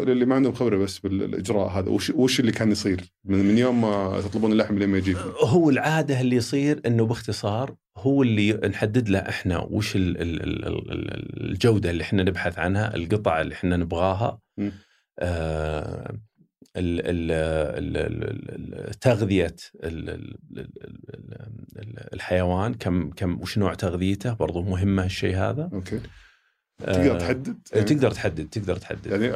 اللي ما عندهم خبره بس بالاجراء هذا وش وش اللي كان يصير من, من يوم ما تطلبون اللحم لين ما يجيكم؟ هو العاده اللي يصير انه باختصار هو اللي نحدد له إحنا وش ال- ال- ال- ال- الجوده اللي إحنا نبحث عنها، القطع اللي إحنا نبغاها. م. آه تغذيه ال- ال- ال- ال- الحيوان كم كم وش نوع تغذيته برضو مهمه الشيء هذا أوكي تقدر آه، تحدد؟ تقدر تحدد تقدر تحدد. يعني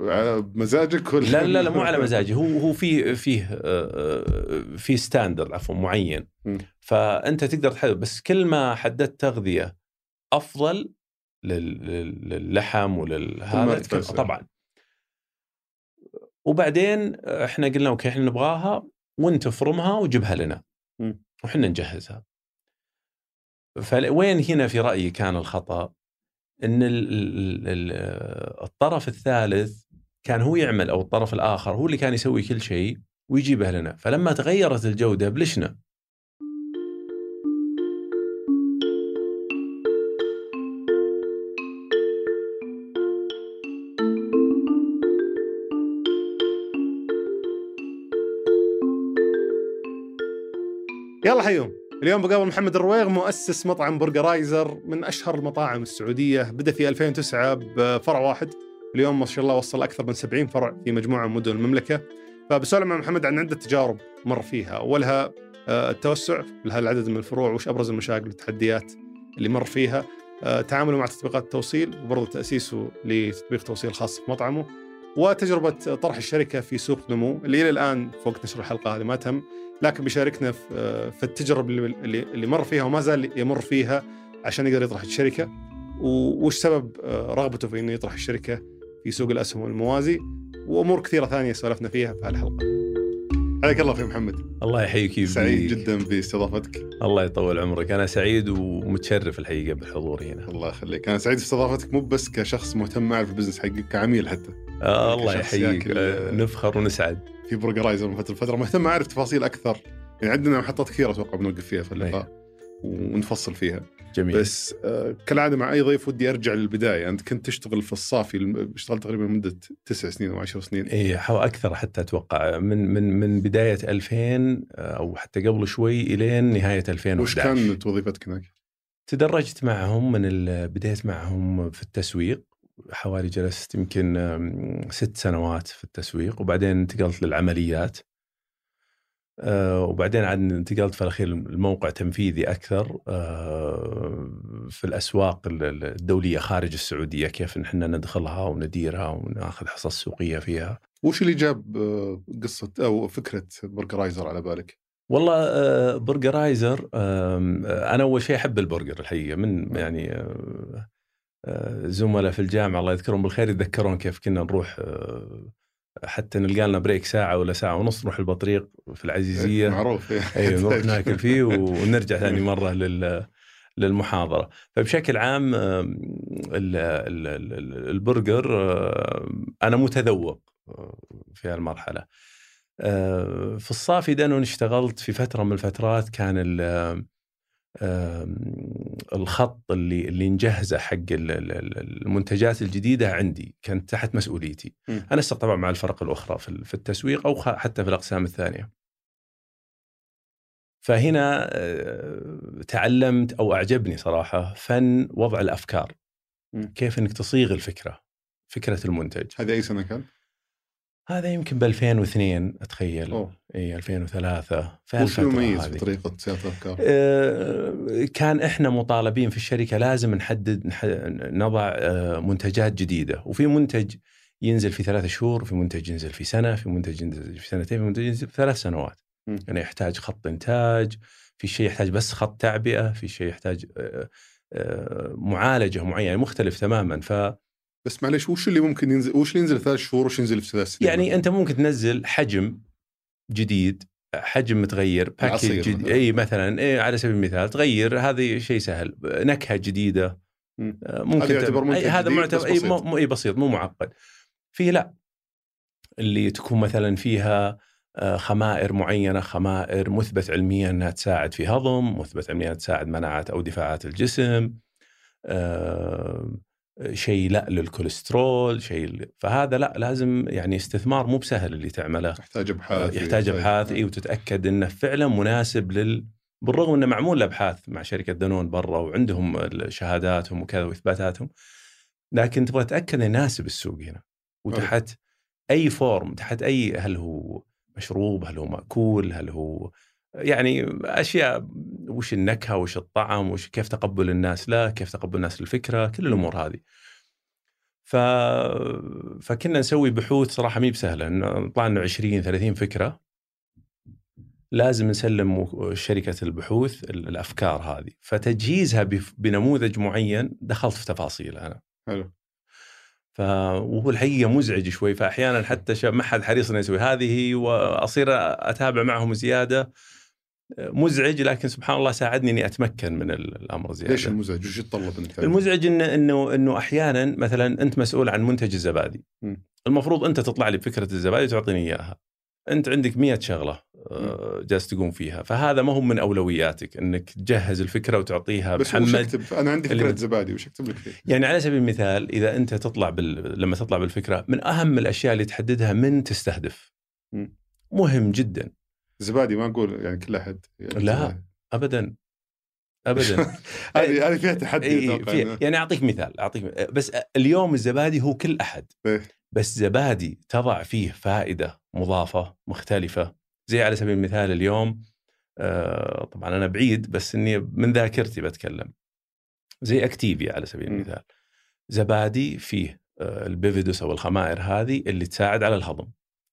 على مزاجك ولا لا لا لا مو على مزاجي. هو هو في فيه آه، آه، في standard عفوا معين. م. فأنت تقدر تحدد. بس كل ما حددت تغذية أفضل لل- لل- للحم ارتفع طبعا. وبعدين إحنا قلنا okay إحنا نبغاها وانت افرمها وجيبها لنا. وحنا نجهزها. فوين هنا في رأيي كان الخطأ؟ إن ال- الطرف الثالث كان هو يعمل أو الطرف الآخر هو اللي كان يسوي كل شيء ويجيبه لنا. فلما تغيرت الجودة بلشنا. يلا حيهم اليوم بقابل محمد الرويغ مؤسس مطعم برجرايزر من أشهر المطاعم السعودية. بدأ في 2009 بفرع واحد. اليوم ما شاء الله وصل أكثر من 70 فرع في مجموعة من مدن المملكة. فبسولف مع محمد عن عدة تجارب مر فيها. أولها آه، التوسع هذا العدد من الفروع وش أبرز المشاكل والتحديات اللي مر فيها. آه، تعامله مع تطبيقات التوصيل وبرضه تأسيسه لتطبيق توصيل خاص في مطعمه. وتجربة طرح الشركة في سوق نمو اللي إلى الآن في وقت نشر الحلقة هذه ما تم. لكن بيشاركنا في في التجربة اللي اللي مر فيها وما زال يمر فيها عشان يقدر يطرح الشركة. وش سبب آه، رغبته في إنه يطرح الشركة في سوق الأسهم والموازي؟ وأمور كثيرة ثانية سولفنا فيها في هالحلقة. حياك الله في محمد. الله يحييك. سعيد جدا باستضافتك. الله يطول عمرك. أنا سعيد ومتشرف الحقيقة بالحضور هنا. الله يخليك. أنا سعيد باستضافتك مو بس كشخص مهتم معرف البزنس حقك كعميل حتى. آه الله يحييك. آه نفخر ونسعد. في برجرايزر من فتره لفتره مهتم أعرف تفاصيل أكثر. يعني عندنا محطات كثيرة أتوقع بنوقف فيها في اللقاء ونفصل فيها. جميل. بس آه، كالعادة مع اي ضيف ودي أرجع للبداية. أنت كنت تشتغل في الصافي اشتغلت تقريبا مدة تسع سنين أو عشر سنين. اي أكثر حتى أتوقع. من من من بداية 2000 أو حتى قبل شوي إلين نهاية 2011 وش كانت وظيفتك هناك؟ تدرجت معهم من بديت معهم في التسويق. حوالي جلست يمكن ست سنوات في التسويق وبعدين انتقلت للعمليات أه، وبعدين عاد انتقلت في الأخير الموقع تنفيذي أكثر أه، في الأسواق ال- ال- الدولية خارج السعودية كيف نحن ندخلها ونديرها وناخذ حصص سوقية فيها. وش اللي جاب آه، قصة أو فكرة برجرايزر على بالك؟ والله آه، برجرايزر آه، أنا أول شيء أحب البرجر الحقيقة من يعني آه، آه، زملاء في الجامعة الله يذكرهم بالخير يتذكرون كيف كنا نروح آه، حتى نلقى لنا break ساعة ولا ساعة ونص نروح البطريق في العزيزية. معروف. اي نروح ناكل فيه ونرجع ثاني مرة لل للمحاضرة. فبشكل عام البرجر أنا متذوق آه، في هالمرحلة. آه، في الصافي دا أنا اشتغلت في فترة من الفترات كان الخط اللي اللي نجهزه حق ال- ال- ال- المنتجات الجديدة عندي كانت تحت مسؤوليتي مم. أنا طبعا مع الفرق الأخرى في ال- في التسويق أو حتى في الأقسام الثانية فهنا آه، تعلمت أو أعجبني صراحة فن وضع الأفكار مم. كيف إنك تصيغ الفكرة فكرة المنتج هذه أي سنة كان؟ هذا يمكن ب 2002 أتخيل أوه. إي 2003 في وش المميز في. طريقه صياغة الأفكار؟ آه، كان إحنا مطالبين في الشركة لازم نحدد نح- نضع آه، منتجات جديدة وفي منتج ينزل في ثلاثة شهور في منتج ينزل في سنة في منتج ينزل في سنتين في منتج ينزل في ثلاث سنوات مم. يعني يحتاج خط إنتاج في شيء يحتاج بس خط تعبئة في شيء يحتاج آه، آه، معالجة معينة مختلف تماما ف بس معلش وش اللي ممكن ينزل وش اللي ينزل في ثلاث شهور وش ينزل في ثلاث سنين؟ يعني أنت ممكن تنزل حجم جديد حجم متغير package جديد مثلاً. إي مثلا إي على سبيل المثال تغير هذه شيء سهل نكهة جديدة. آه، ممكن هذا يعتبر منتج هذا معتبر إي بسيط. مو بسيط مو معقد في لا اللي تكون مثلا فيها آه، خمائر معينة خمائر مثبت علميا إنها تساعد في هضم مثبت علميا تساعد مناعة أو دفاعات الجسم آه، شيء لا للكوليسترول شيء فهذا لا لازم يعني استثمار مو بسهل اللي تعمله. يحتاج أبحاث يحتاج أبحاث اي وتتأكد إنه فعلا مناسب لل بالرغم إنه معمول ابحاث مع شركة دانون برا وعندهم شهاداتهم وكذا وإثباتاتهم لكن تبغى تتأكد إنه يناسب السوق هنا. وتحت أي form تحت أي هل هو مشروب هل هو مأكول هل هو يعني أشياء وش النكهة وش الطعم وش كيف تقبل الناس له كيف تقبل الناس للفكره كل الأمور هذه. ف... فكنا نسوي بحوث صراحة مي بسهلة طلعنا 20 30 فكرة. لازم نسلم شركة البحوث الأفكار هذه. فتجهيزها بنموذج معين دخلت في تفاصيل أنا. حلو. ف وهو الحقيقة مزعج شوي. فأحيانا حتى ما حد حريص إنه يسوي. هذه وأصير أتابع معهم زيادة. مزعج لكن سبحان الله ساعدني إني أتمكن من الأمر زيادة. ليش المزعج؟ وش يتطلب انك المزعج انه انه إنه أحيانا مثلا أنت مسؤول عن منتج الزبادي. م. المفروض أنت تطلع لي بفكرة الزبادي وتعطيني إياها. أنت عندك مئة شغلة آه، جالس تقوم فيها فهذا ما هو من أولوياتك إنك تجهز الفكرة وتعطيها بس محمد أكتب أنا عندي فكرة. زبادي وش أكتب لك فيه؟ يعني على سبيل المثال إذا أنت تطلع بال... لما تطلع بالفكرة من أهم الأشياء اللي تحددها من تستهدف م. مهم جدا زبادي ما نقول يعني كل أحد يعني لا زبادي. ابدا. ابدا. هذه هذه فيها تحدي إيه فيها يعني أعطيك مثال أعطيك بس اليوم الزبادي هو كل أحد. إيه؟ بس زبادي تضع فيه فائدة مضافة مختلفة. زي على سبيل المثال اليوم آه طبعا أنا بعيد بس إني من ذاكرتي بتكلم. زي أكتيفيا على سبيل المثال. زبادي فيه آه البيفيدوس أو الخمائر هذه اللي تساعد على الهضم.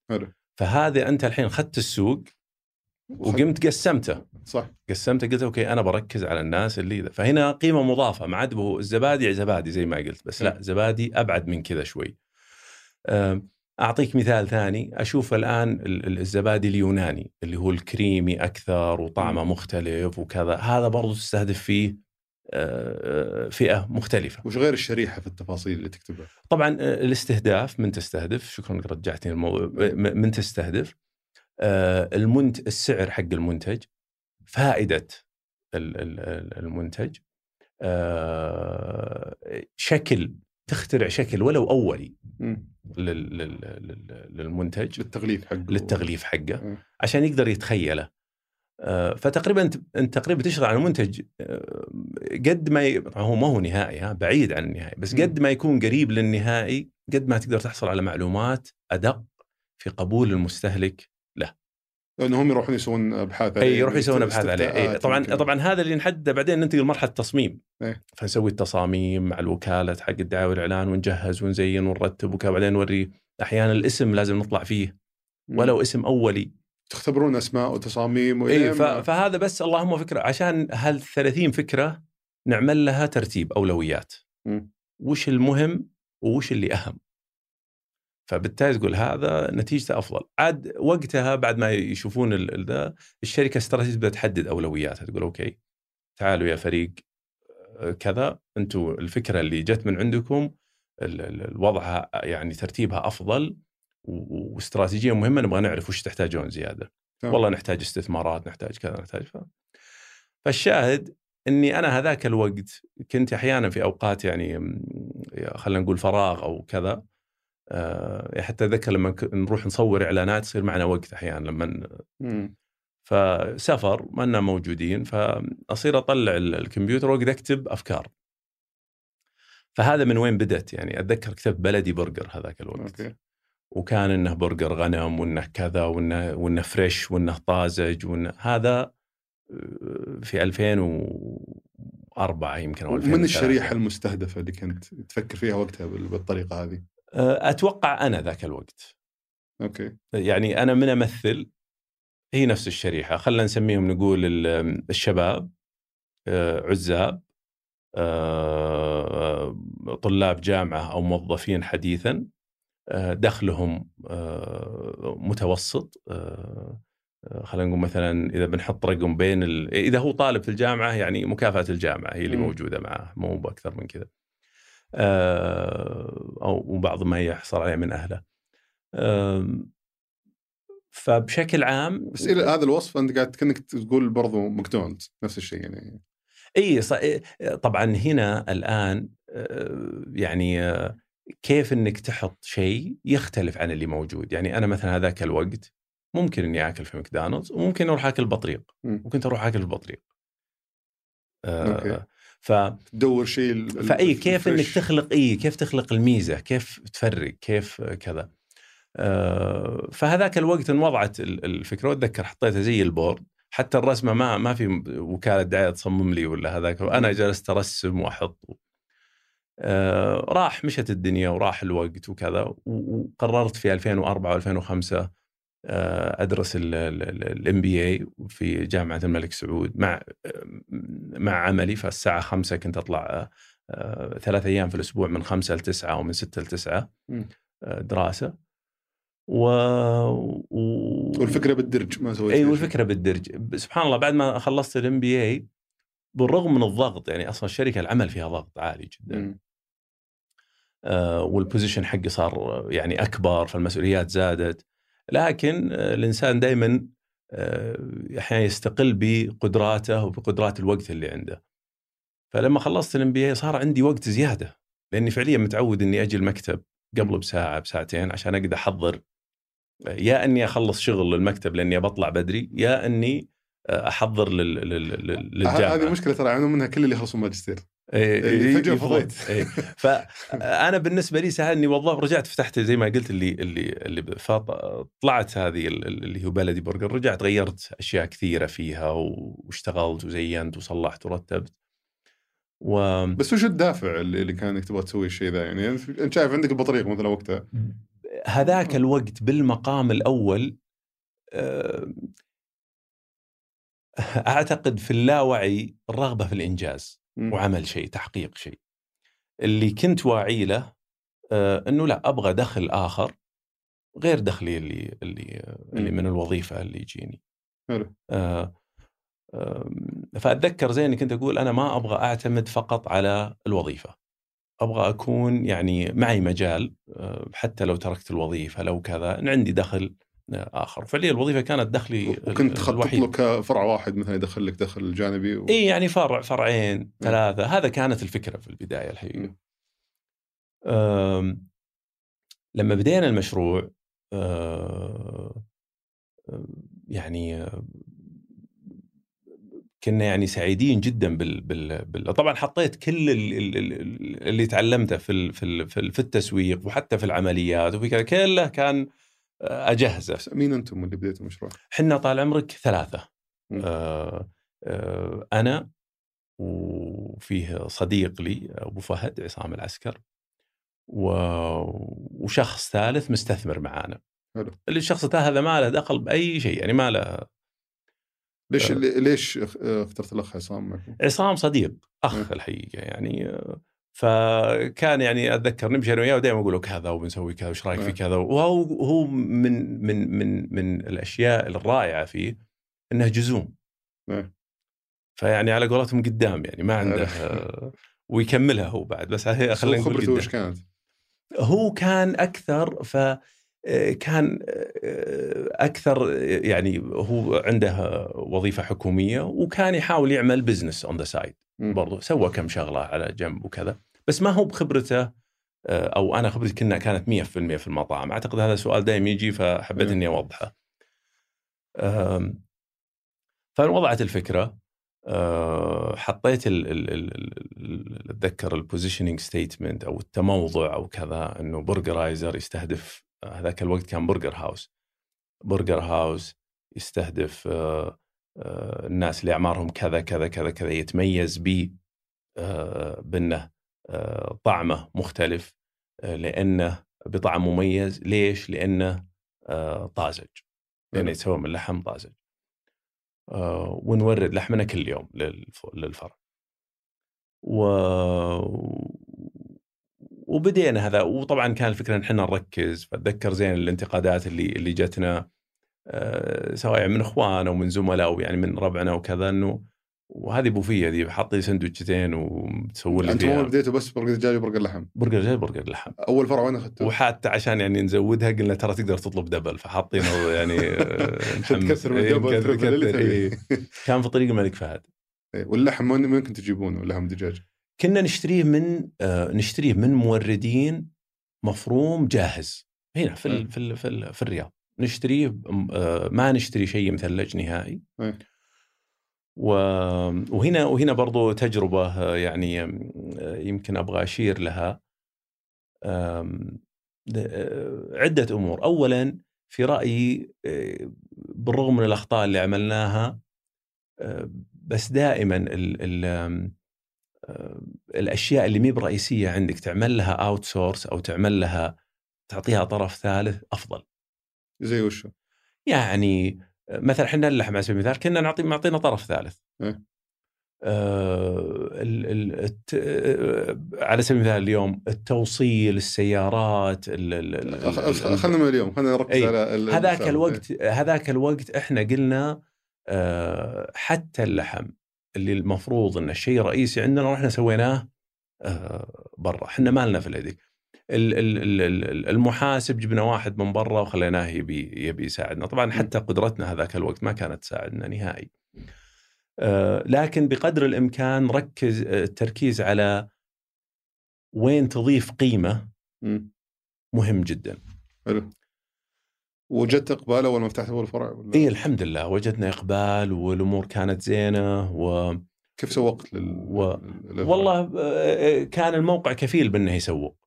حلو. فهذا أنت الحين أخذت السوق وقمت قسمته. صح. قسمته قلت okay أنا بركز على الناس اللي ذا فهنا قيمة مضافة ما عاد الزبادي زبادي زي ما قلت بس لا زبادي أبعد من كذا شوي. أعطيك مثال ثاني أشوف الآن الزبادي اليوناني اللي هو الكريمي أكثر وطعمه مختلف وكذا هذا برضو تستهدف فيه فئة مختلفة. وش غير الشريحة في التفاصيل اللي تكتبها؟ طبعا الاستهداف من تستهدف شكرا رجعتني الموضوع من تستهدف. المنت السعر حق المنتج فائدة المنتج شكل تخترع شكل ولو أولي للمنتج للتغليف حقه. للتغليف حقه عشان يقدر يتخيله. آه، فتقريبا أنت تقريبا تشتغل على منتج آه، قد ما ي... هو ما هو نهائي ها بعيد عن النهائي بس قد ما يكون قريب للنهائي قد ما تقدر تحصل على معلومات أدق في قبول المستهلك لأنه هم يروحون يسوون أبحاث عليه إي يروحون يسوون أبحاث عليه. أي طبعا طبعا هذا اللي نحدده بعدين ننتقل لمرحلة التصميم. أيه. فنسوي التصاميم مع الوكالة حق الدعاية والإعلان ونجهز ونزين ونرتب وكذا. بعدين نوري أحيانا الاسم لازم نطلع فيه. ولو اسم أولي. تختبرون أسماء وتصاميم إي فهذا بس اللهم فكرة. عشان هال 30 فكرة نعمل لها ترتيب أولويات. م. وش المهم وش اللي أهم؟ فبالتالي تقول هذا نتيجته أفضل. عاد وقتها بعد ما يشوفون ذا الشركة استراتيجيه تبدا تحدد أولوياتها تقول okay تعالوا يا فريق آه، كذا أنتم الفكرة اللي جت من عندكم الوضعها يعني ترتيبها أفضل واستراتيجية مهمة نبغى نعرف وش تحتاجون زيادة. طبعا. والله نحتاج استثمارات نحتاج كذا نحتاج ف... فالشاهد إني أنا هذاك الوقت كنت أحيانا في أوقات يعني خلينا نقول فراغ أو كذا آه، حتى أتذكر لما نروح نصور إعلانات يصير معنا وقت أحيانا لما فسفر ما لنا موجودين فأصير أطلع الكمبيوتر واقعد أكتب أفكار. فهذا من وين بدت يعني؟ أتذكر كتبت بلدي برجر هذاك الوقت. okay. وكان إنه برجر غنم وإنه كذا وإنه وإنه فريش وإنه طازج وإنه هذا آه، في 2004 يمكن أو من الشريحة المستهدفة اللي كنت تفكر فيها وقتها بالطريقة هذه؟ آه، أتوقع أنا ذاك الوقت. okay. يعني أنا من أمثل هي نفس الشريحة خلينا نسميهم نقول الشباب آه، عزاب آه، طلاب جامعة أو موظفين حديثا دخلهم متوسط خلينا نقول مثلا إذا بنحط رقم بين ال... إذا هو طالب في الجامعة يعني مكافأة الجامعة هي اللي موجودة معه مو بأكثر من كذا. آه، أو وبعض ما يحصل عليه من أهله. فبشكل عام بس إلى هذا الوصف أنت قاعد كأنك تقول برضو ماكدونالدز نفس الشيء يعني إي طبعا هنا الآن آه، يعني آه، كيف إنك تحط شيء يختلف عن اللي موجود يعني أنا مثلا هذاك الوقت ممكن إني آكل في ماكدونالدز وممكن أروح آكل بطريق. وكنت أروح آكل في بطريق. آه ف تدور شيء فأي كيف إنك. تخلق إي كيف تخلق الميزة؟ كيف تفرق؟ كيف كذا؟ آه، فهذاك الوقت انوضعت ال- الفكرة وأتذكر حطيتها زي ال board. حتى الرسمة ما ما في وكالة دعاية تصمم لي ولا هذاك. أنا جلست أرسم وأحط. آه، راح مشت الدنيا وراح الوقت وكذا وقررت في 2004 و2005 أدرس ال MBA في جامعة الملك سعود مع مع عملي فالساعة 5 كنت أطلع آه، ثلاث أيام في الأسبوع من 5 ل 9 أو من 6 ل 9 مم. آه، دراسة و... و... والفكرة بالدرج ما سويت إي والفكرة بالدرج سبحان الله بعد ما خلصت ال MBA بالرغم من الضغط يعني أصلا الشركة العمل فيها ضغط عالي. جدا. آه، وال position حقي صار آه، يعني أكبر فالمسؤوليات زادت لكن آه، الإنسان دائما أحيانا يستقل بقدراته وبقدرات الوقت اللي عنده. فلما خلصت ال MB صار عندي وقت زيادة لأني فعليا متعود إني أجي المكتب قبل بساعة بساعتين عشان أقدر أحضر آه، يا إني أخلص شغل للمكتب لأني بطلع بدري يا إني آه، أحضر لل... لل... لل... للجامعة. هذه مشكلة ترى يعانون منها كل اللي يخلصون ماجستير. إيه، اللي إيه، فجأة يفضل. فضيت. إيه. فأنا بالنسبة لي ساعدني والله رجعت فتحت زي ما قلت اللي اللي اللي طلعت هذه ال- ال- اللي هو بلدي برجر رجعت غيرت أشياء كثيرة فيها واشتغلت وزينت وصلحت ورتبت و بس وش الدافع اللي اللي كان إنك تبغى تسوي الشيء ذا يعني أنت شايف عندك البطريق مثلا وقتها هذاك الوقت بالمقام الأول آه، أعتقد في اللاوعي الرغبه في الإنجاز مم. وعمل شيء تحقيق شيء اللي كنت واعي له آه، إنه لا أبغى دخل آخر غير دخلي اللي اللي اللي. من الوظيفة اللي يجيني حلو آه، فأتذكر زي اني كنت أقول أنا ما أبغى أعتمد فقط على الوظيفة أبغى أكون يعني معي مجال آه، حتى لو تركت الوظيفة لو كذا إن عندي دخل آخر فعليا الوظيفة كانت دخلي وكنت تخطط. له كفرع واحد مثلا يدخل لك دخل جانبي و... إي يعني فرع فرعين ثلاثة هذا كانت الفكرة في البداية الحقيقة. أم، لما بدينا المشروع يعني كنا يعني سعيدين جدا بال, بال, بال طبعا حطيت كل ال- ال- ال- اللي تعلمته في في في ال- في التسويق وحتى في العمليات وفي كذا كله كان أجهزة مين أنتم اللي بديتوا المشروع؟ حنا طال عمرك ثلاثة مم. آه آه أنا وفيه صديق لي أبو فهد عصام العسكر و... وشخص ثالث مستثمر معانا حلو. اللي الشخص هذا ما له دخل بأي شيء يعني ما له ليش آه. ليش اخ- اخترت الأخ عصام؟ عصام صديق مم. أخ الحقيقة يعني آه، فكان يعني أتذكر نمشي أنا وياه ودائما أقول له كذا وبنسوي كذا وش رأيك في نعم. كذا وهو هو من من من من الأشياء الرائعة فيه إنه جزوم نعم. فيعني على قولتهم قدام يعني ما عنده ويكملها هو بعد بس خلينا نقول خبرته. وش كانت؟ هو كان أكثر ف آه، كان آه، أكثر آه، يعني هو عنده وظيفة حكومية وكان يحاول يعمل business on the side. برضو سوى كم شغلة على جنب وكذا. بس ما هو بخبرته آه، أو أنا خبرتي كنا كانت 100% في المطاعم. أعتقد هذا السؤال دائما يجي فحبيت. إني أوضحه. فوضعت الفكرة. آه، حطيت أتذكر ال positioning statement أو التموضع أو كذا إنه برجرايززر يستهدف آه، هذاك الوقت كان برجر هاوس برجر هاوس يستهدف آه، الناس اللي أعمارهم كذا كذا كذا كذا يتميز ب آه، بأنه آه، طعمه مختلف آه، لأنه بطعم مميز. ليش؟ لأنه آه، طازج. لأنه. يتسوى من لحم طازج. آه، ونورد لحمنا كل يوم للف- للفرع و وبدينا هذا. وطبعا كان الفكرة إن إحنا نركز. فأتذكر زين الانتقادات اللي اللي جتنا. آه، سواء من إخوان أو من زملاء أو يعني من ربعنا وكذا إنه وهذه بوفية دي حاط لي سندوتشتين وتسوي لي اول بديتوا بس برجر دجاج وبرجر لحم برجر زي برجر لحم أول فرع وين أخذتوه؟ وحتى عشان يعني نزودها قلنا ترى تقدر تطلب double فحاطين يعني آه، تكسر من إيه، ال double. إيه. كان في طريق الملك فهد إيه، واللحم وين كنتوا تجيبونه؟ لحم دجاج؟ كنا نشتريه من آه، نشتريه من موردين مفروم جاهز هنا في ال. في ال في, ال في الرياض نشتريه آه، ما نشتري شيء مثلج نهائي. إيه. و- وهنا وهنا برضو تجربة آه، يعني آه، يمكن أبغى أشير لها. عدة أمور. اولا في رأيي بالرغم من الأخطاء اللي عملناها بس دائما ال ال الأشياء اللي مهي برئيسية عندك تعمل لها outsource أو تعمل لها تعطيها طرف ثالث أفضل. زي وشو؟ يعني مثلا إحنا اللحم على سبيل المثال كنا نعطي معطينا طرف ثالث إيه. آه ال ال الت... آه، على سبيل المثال اليوم التوصيل السيارات خلنا من اليوم خلينا نركز إيه. على هذاك المثال. الوقت هذاك الوقت إحنا قلنا آه، حتى اللحم اللي المفروض إنه شيء رئيسي عندنا رحنا سويناه آه، برا إحنا ما لنا في الهدي ال- ال- ال- ال- المحاسب جبنا واحد من برا وخليناه يبي يبي يساعدنا. طبعا حتى قدرتنا هذاك الوقت ما كانت تساعدنا نهائي. آه، لكن بقدر الإمكان ركز آه، التركيز على وين تضيف قيمة. مهم جدا. حلو. وجدت إقبال أول ما فتحت أول فرع ولا؟ اي الحمد لله. وجدنا إقبال والأمور كانت زينة و... كيف سوقت لل و- لل- والله آه، كان الموقع كفيل بأنه يسوق.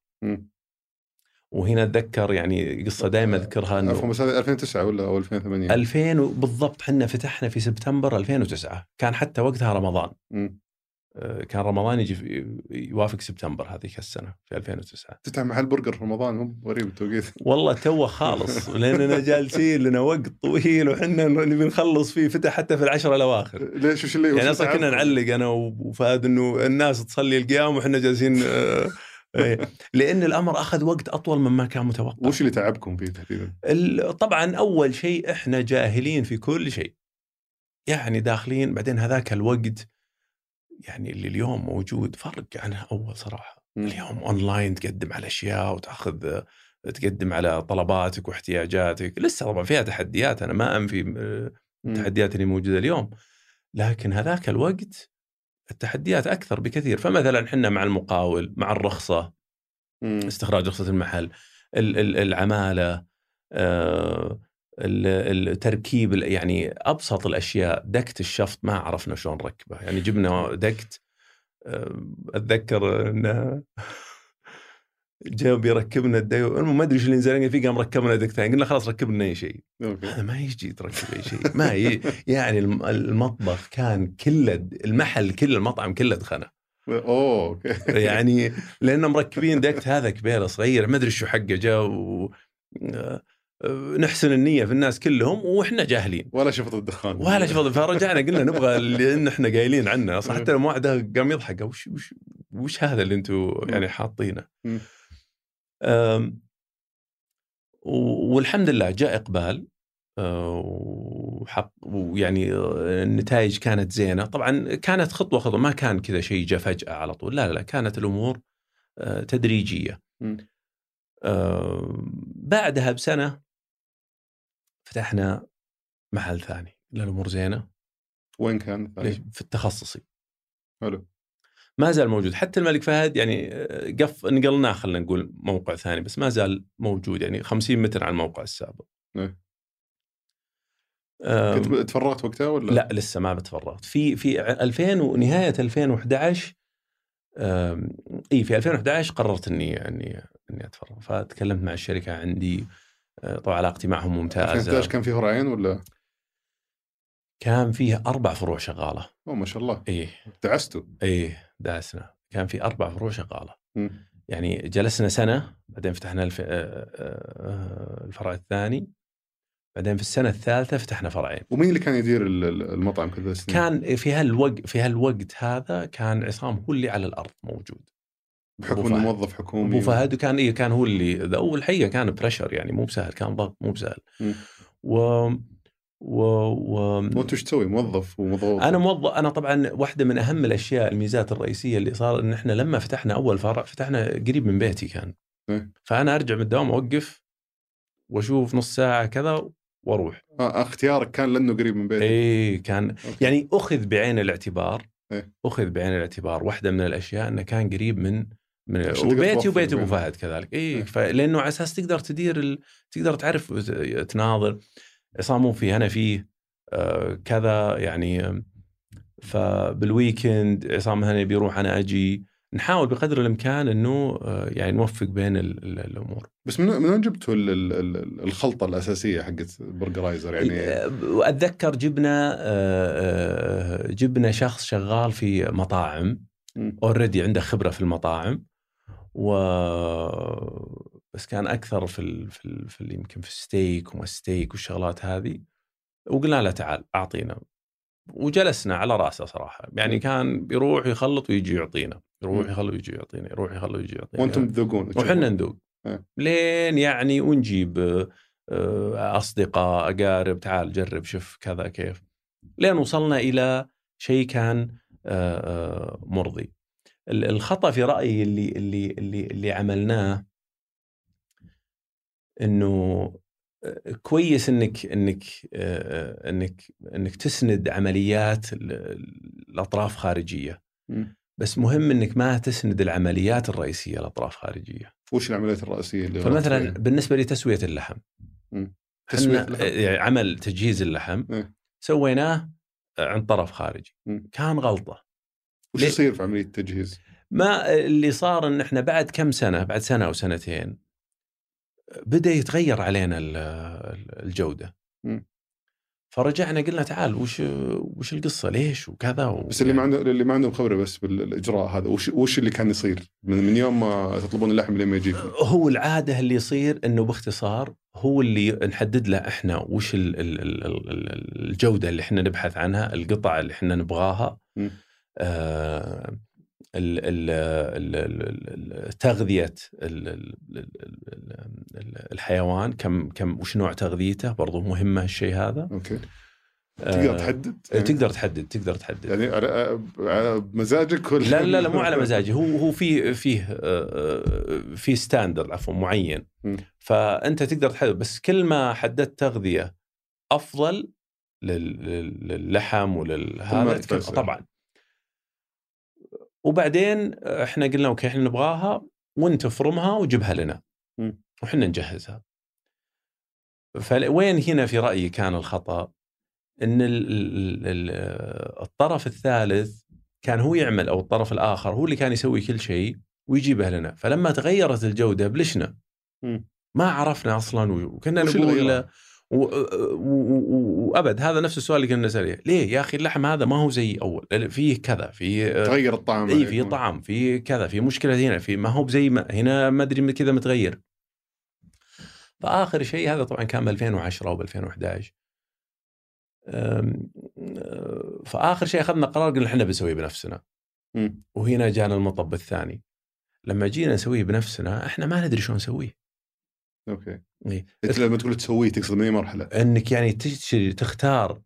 وهنا أتذكر يعني قصة دائما أذكرها عفوا انه بس هذا 2009 ولا أو 2008 2000 و- بالضبط إحنا فتحنا في سبتمبر 2009 كان حتى وقتها رمضان مم. آه، كان رمضان يجي يوافق سبتمبر هذيك السنة في 2009 تفتح محل برجر في رمضان مو غريب التوقيت والله تو خالص لاننا جالسين لنا وقت طويل وحنا نبي نخلص فيه فتح حتى في العشرة الأواخر ليش وش اللي يعني أصلا كنا؟ نعلق أنا وفهد إنه الناس تصلي القيام وإحنا جالسين آه،. لأن الأمر أخذ وقت أطول مما كان متوقع وش اللي تعبكم فيه تحديدا؟ طبعا أول شيء إحنا جاهلين في كل شيء يعني داخلين بعدين هذاك الوقت يعني اللي اليوم موجود فرق عن أول صراحة. اليوم اونلاين تقدم على أشياء وتأخذ تقدم على طلباتك واحتياجاتك لسه طبعا فيها تحديات أنا ما أنفي آه،. التحديات اللي موجودة اليوم لكن هذاك الوقت التحديات أكثر بكثير فمثلا إحنا مع المقاول مع الرخصة مم. استخراج رخصة المحل ال- ال- العمالة آه، ال- التركيب ال- يعني أبسط الأشياء دكت الشفط ما عرفنا شلون نركبه يعني جبنا دكت آه، أتذكر إنه جاء بيركبنا المهم ما أدري إيش اللي نزلنا فيه قام ركبنا دكتين قلنا خلاص ركب لنا أي شيء. هذا ما يجي تركب أي شيء. ما ي... يعني الم- المطبخ كان كله المحل كله المطعم كله دخنه. اوه أوكي. يعني لأن مركبين دكت هذا كبير صغير ما أدري شو حقه جاء و... آه، آه، نحسن النية في الناس كلهم وإحنا جاهلين. ولا شفت الدخان. ولا شوف فرجعنا قلنا نبغى اللي إحنا قايلين عنه. أصلا حتى الموعد قام يضحك. وش وش وش هذا اللي أنتم يعني حاطينه؟ والحمد لله جاء إقبال أه، وحق ويعني أه، النتائج كانت زينة. طبعا كانت خطوة خطوة ما كان كذا شيء جاء فجأة على طول. لا لا كانت الأمور أه، تدريجية. بعدها بسنة فتحنا محل ثاني لا الأمور زينة. وين كان؟ في التخصصي. حلو. ما زال موجود. حتى الملك فهد يعني آه، قف نقلناه خلينا نقول موقع ثاني بس ما زال موجود يعني 50 متر عن الموقع السابق. إيه. كنت تفرغت وقتها ولا؟ لا لسه ما بتفرغت. في في ع- 2000 ونهايه 2011 آم، إي في 2011 قررت إني إني إني أتفرغ. فتكلمت مع الشركة عندي آه، طبعا علاقتي معهم ممتازة. 2011 كان في فرعين ولا؟ كان فيه أربع فروع شغالة. أوه ما شاء الله. إيه دعستوا إيه داسنا كان في أربع فروع شغالة. يعني جلسنا سنة بعدين فتحنا الف... آه، آه، الفرع الثاني بعدين في السنة الثالثة فتحنا فرعين ومين اللي كان يدير ال- ال- المطعم كل ذا السنين؟ كان في هالوقت في هالوقت هذا كان عصام هو اللي على الأرض موجود بحكم إنه. موظف حكومي أبو فهد كان إيه كان هو اللي والحقيقة كان pressure يعني مو بسهل كان ضغط مو بسهل. و و, و... وانت إيش تسوي؟ موظف ومضغوط أنا موظف أنا طبعا واحدة من أهم الأشياء الميزات الرئيسية اللي صار إن إحنا لما فتحنا أول فرع فتحنا قريب من بيتي كان إيه. فأنا أرجع من الدوام أوقف وأشوف نص ساعة كذا وأروح آه اختيارك كان لأنه قريب من بيتك اي كان okay. يعني أخذ بعين الاعتبار إيه. أخذ بعين الاعتبار واحدة من الأشياء إنه كان قريب من من وبيتي وبيت أبو. فهد كذلك اي إيه. لأنه على أساس تقدر تدير ال... تقدر تعرف تناظر عصام مو فيه أنا فيه آه كذا يعني فبال weekend عصام هنا بيروح أنا أجي. نحاول بقدر الإمكان إنه آه يعني نوفق بين ال... ال... الأمور. بس من من وين جبتوا ال- ال- ال- الخلطة الأساسية حقت برجرايززر يعني آه، وأتذكر جبنا آه، جبنا شخص شغال في مطاعم. already عنده خبرة في المطاعم. و بس كان أكثر في ال... في, ال... في ال... يمكن في الستيك وما ستيك والشغلات هذه وقلنا له تعال أعطينا. وجلسنا على رأسه صراحة. يعني. كان بيروح يخلط ويجي يعطينا. يروح. يخلط ويجي يعطينا يروح يخلط ويجي يعطينا. وأنتم تذوقون وحنا ندوق إيه. لين يعني ونجيب آه، أصدقاء أقارب تعال جرب شوف كذا كيف. لين وصلنا إلى شيء كان آه، آه، مرضي. ال- الخطأ في رأيي اللي اللي اللي اللي عملناه إنه آه، كويس إنك إنك آه، إنك إنك تسند عمليات ال- الاطراف خارجية مم. بس مهم إنك ما تسند العمليات الرئيسية لأطراف خارجية وش العمليات الرئيسية اللي فمثلا غلطتوا بالنسبة لتسويه اللحم مم. إحنا اللحم؟ يعني عمل تجهيز اللحم إيه. سويناه عند طرف خارجي مم. كان غلطة وش؟ يصير في عملية التجهيز؟ ما اللي صار إن إحنا بعد كم سنة بعد سنة أو سنتين بدأ يتغير علينا ال- ال- الجودة مم. فرجعنا قلنا تعال وش وش القصة ليش وكذا و... بس اللي ما عنده اللي ما عندهم خبرة بس بالإجراء هذا وش وش اللي كان يصير من, من يوم ما تطلبون اللحم لين ما يجيكم؟ هو العادة اللي يصير إنه باختصار هو اللي نحدد له إحنا وش ال- ال- ال- ال- الجودة اللي إحنا نبحث عنها، القطع اللي إحنا نبغاها. آه تغذية ال- ال- ال- ال- الحيوان كم كم وش نوع تغذيته برضو مهمة الشيء هذا. okay تقدر آه، تحدد؟ تقدر تحدد تقدر تحدد. يعني على بمزاجك ولا لا لا لا مو على مزاجي هو هو في فيه آه، آه، في standard عفوا معين. فأنت تقدر تحدد بس كل ما حددت تغذية أفضل لل- لل- للحم وللهذا تتوسع. طبعا وبعدين إحنا قلنا أوكي إحنا نبغاها وانت افرمها وجيبها لنا. وحنا نجهزها. فوين هنا في رأيي كان الخطأ؟ إن ال- ال- ال- الطرف الثالث كان هو يعمل أو الطرف الآخر هو اللي كان يسوي كل شيء ويجيبه لنا. فلما تغيرت الجودة بلشنا. ما عرفنا أصلا وكنا نقول وأبد هذا نفس السؤال اللي كنا نسأله. ليه يا أخي اللحم هذا ما هو زي أول؟ فيه كذا في تغير الطعم. اي في. طعم في كذا في مشكلة هنا في ما هو بزي ما هنا ما أدري كذا متغير. فآخر شيء هذا طبعا كان ب 2010 أو ب 2011 أم، أه، فآخر شيء أخذنا قرار قلنا إحنا بنسويه بنفسنا. وهنا جانا المطب الثاني. لما جينا نسويه بنفسنا إحنا ما ندري شلون نسويه. okay. إيه. انت لما تقول تسويه تقصد من اي مرحله؟ إنك يعني تشتري تختار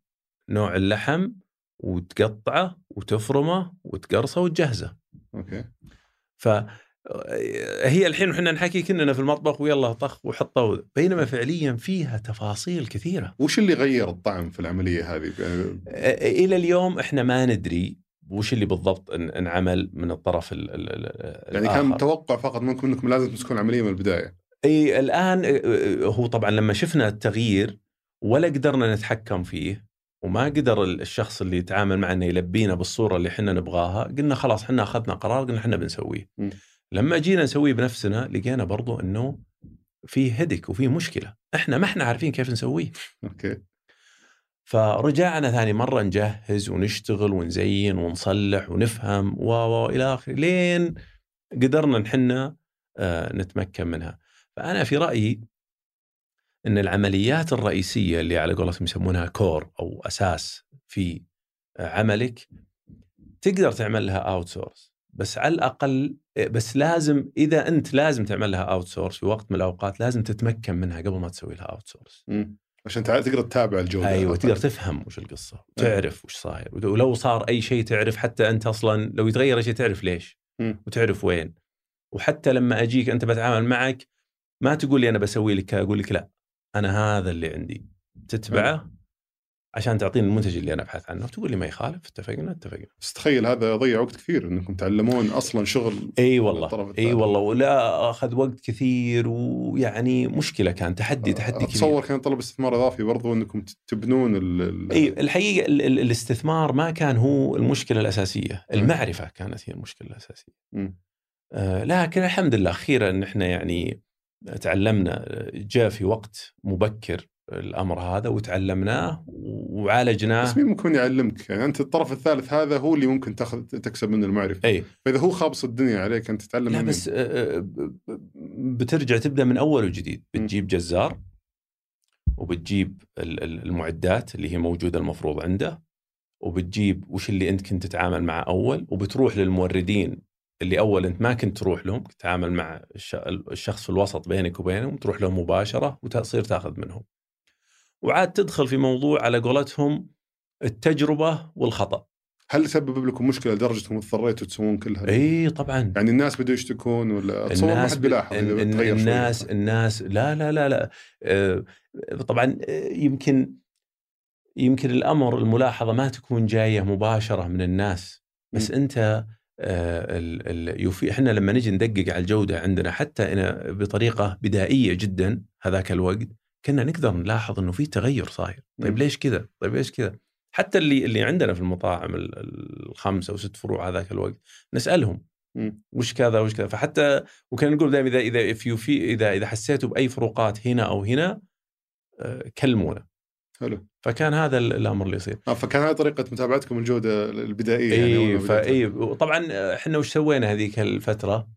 نوع اللحم وتقطعه وتفرمه وتقرصه وتجهزه okay ف هي الحين وحنا نحكي كنا في المطبخ ويلا طخ وحطه بينما فعليا فيها تفاصيل كثيرة وش اللي غير الطعم في العملية هذه؟ يعني إلى اليوم إحنا ما ندري وش اللي بالضبط ان- انعمل من الطرف ال ال ال يعني كان متوقع فقط منكم إنكم لازم تكون عمليه من البداية إي الآن هو طبعا لما شفنا التغيير ولا قدرنا نتحكم فيه وما قدر الشخص اللي يتعامل معنا يلبينا بالصورة اللي إحنا نبغاها قلنا خلاص إحنا أخذنا قرار قلنا إحنا بنسويه. م. لما جينا نسويه بنفسنا لقينا برضو إنه في هدك وفي مشكلة. إحنا ما إحنا عارفين كيف نسويه. أوكي. فرجعنا ثاني مرة نجهز ونشتغل ونزين ونصلح ونفهم و و إلى آخره لين قدرنا نحنا آه، نتمكن منها. فأنا في رأيي إن العمليات الرئيسية اللي على قولتهم يسمونها core أو أساس في عملك تقدر تعمل لها outsource بس على الأقل بس لازم إذا أنت لازم تعمل لها outsource في وقت من الأوقات لازم تتمكن منها قبل ما تسوي لها outsource. عشان تقدر تتابع الجودة أيوه تقدر تفهم وش القصة تعرف وش صاير. ولو صار أي شيء تعرف حتى أنت أصلا لو يتغير أي شيء تعرف ليش مم. وتعرف وين. وحتى لما أجيك أنت بتعامل معك ما تقول لي أنا بسوي لك أقول لك لا أنا هذا اللي عندي. تتبعه عشان تعطيني المنتج اللي أنا أبحث عنه. تقول لي ما يخالف اتفقنا اتفقنا. بس تخيل هذا ضيع وقت كثير إنكم تعلمون أصلا شغل إي والله إي. والله ولا أخذ وقت كثير ويعني مشكلة كان تحدي تحدي كبير. أتصور كان طلب استثمار إضافي برضو إنكم تبنون ال إي الحقيقة ال- ال- الاستثمار ما كان هو المشكلة الأساسية، المعرفة كانت هي المشكلة الأساسية. آه، لكن الحمد لله أخيرا إحنا يعني تعلمنا آه، جاء في وقت مبكر الأمر هذا وتعلمناه وعالجناه بس مين ممكن يعلمك؟ يعني أنت الطرف الثالث هذا هو اللي ممكن تاخذ تكسب منه المعرفة، إي فإذا هو خابص الدنيا عليك أنت تتعلم لا منه. بس آه، آه، ب- بترجع تبدأ من أول وجديد. بتجيب جزار وبتجيب ال- ال- المعدات اللي هي موجودة المفروض عنده وبتجيب وش اللي أنت كنت تتعامل معه أول وبتروح للموردين اللي أول أنت ما كنت تروح لهم تتعامل مع الش- الشخص في الوسط بينك وبينهم تروح لهم مباشرة وتصير تاخذ منهم وعاد تدخل في موضوع على قولتهم التجربة والخطأ هل سبب لكم مشكلة لدرجة أنكم اضطريتوا تسوون كلها؟ إي طبعا يعني الناس بدوا يشتكون ولا اتصور ما الناس حد بيلاحظ. الناس الناس لا لا لا لا آه، طبعا آه، يمكن يمكن الأمر الملاحظة ما تكون جاية مباشرة من الناس بس م. أنت يفي إحنا لما نجي ندقق على الجودة عندنا حتى إن بطريقة بدائية جدا هذاك الوقت كنا نقدر نلاحظ إنه في تغير صاير. طيب. ليش كذا؟ طيب ليش كذا؟ حتى اللي اللي عندنا في المطاعم ال- الخمسه وست فروع هذاك الوقت نسألهم. وش كذا وش كذا؟ فحتى وكان نقول دائما اذا إذا في اذا إذا حسيتوا بأي فروقات هنا أو هنا آه، كلمونا. حلو. فكان هذا ال- الأمر اللي يصير آه فكان هذه طريقة متابعتكم الجودة البدائية يعني اي بدأتوا. فاي طبعا إحنا وش سوينا هذيك الفترة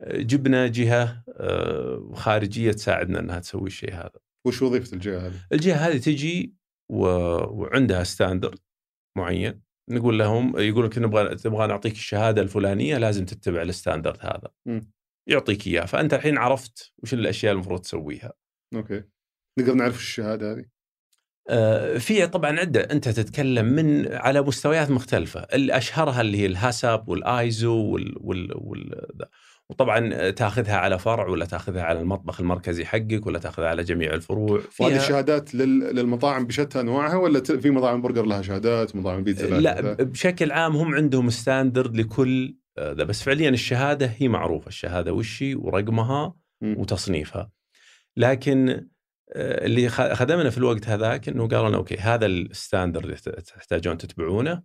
آه، جبنا جهة آه، خارجية تساعدنا إنها تسوي الشيء هذا وش وظيفة الجهة هذه؟ الجهة هذه تجي و... وعندها standard معين نقول لهم يقول لك نبغى تبغى نعطيك الشهادة الفلانية لازم تتبع ال standard هذا مم. يعطيك اياه فأنت الحين عرفت وش الأشياء المفروض تسويها okay نقدر نعرف الشهادة هذه؟ آه، في طبعا عدة أنت تتكلم من على مستويات مختلفة الاشهرها اللي هي ال HACCP والآيزو وال, وال, وال. وطبعا تاخذها على فرع ولا تاخذها على المطبخ المركزي حقك ولا تاخذها على جميع الفروع وهذه الشهادات لل... للمطاعم بشتى انواعها ولا في مطاعم برجر لها شهادات مطاعم بيتزا لها لا شهادات؟ بشكل عام هم عندهم standard لكل آه، ذا بس فعليا الشهادة هي معروفة الشهادة وش ورقمها. وتصنيفها لكن آه، اللي خ- خدمنا في الوقت هذاك إنه قالوا لنا okay هذا ال standard اللي تحت- تحتاجون تتبعونه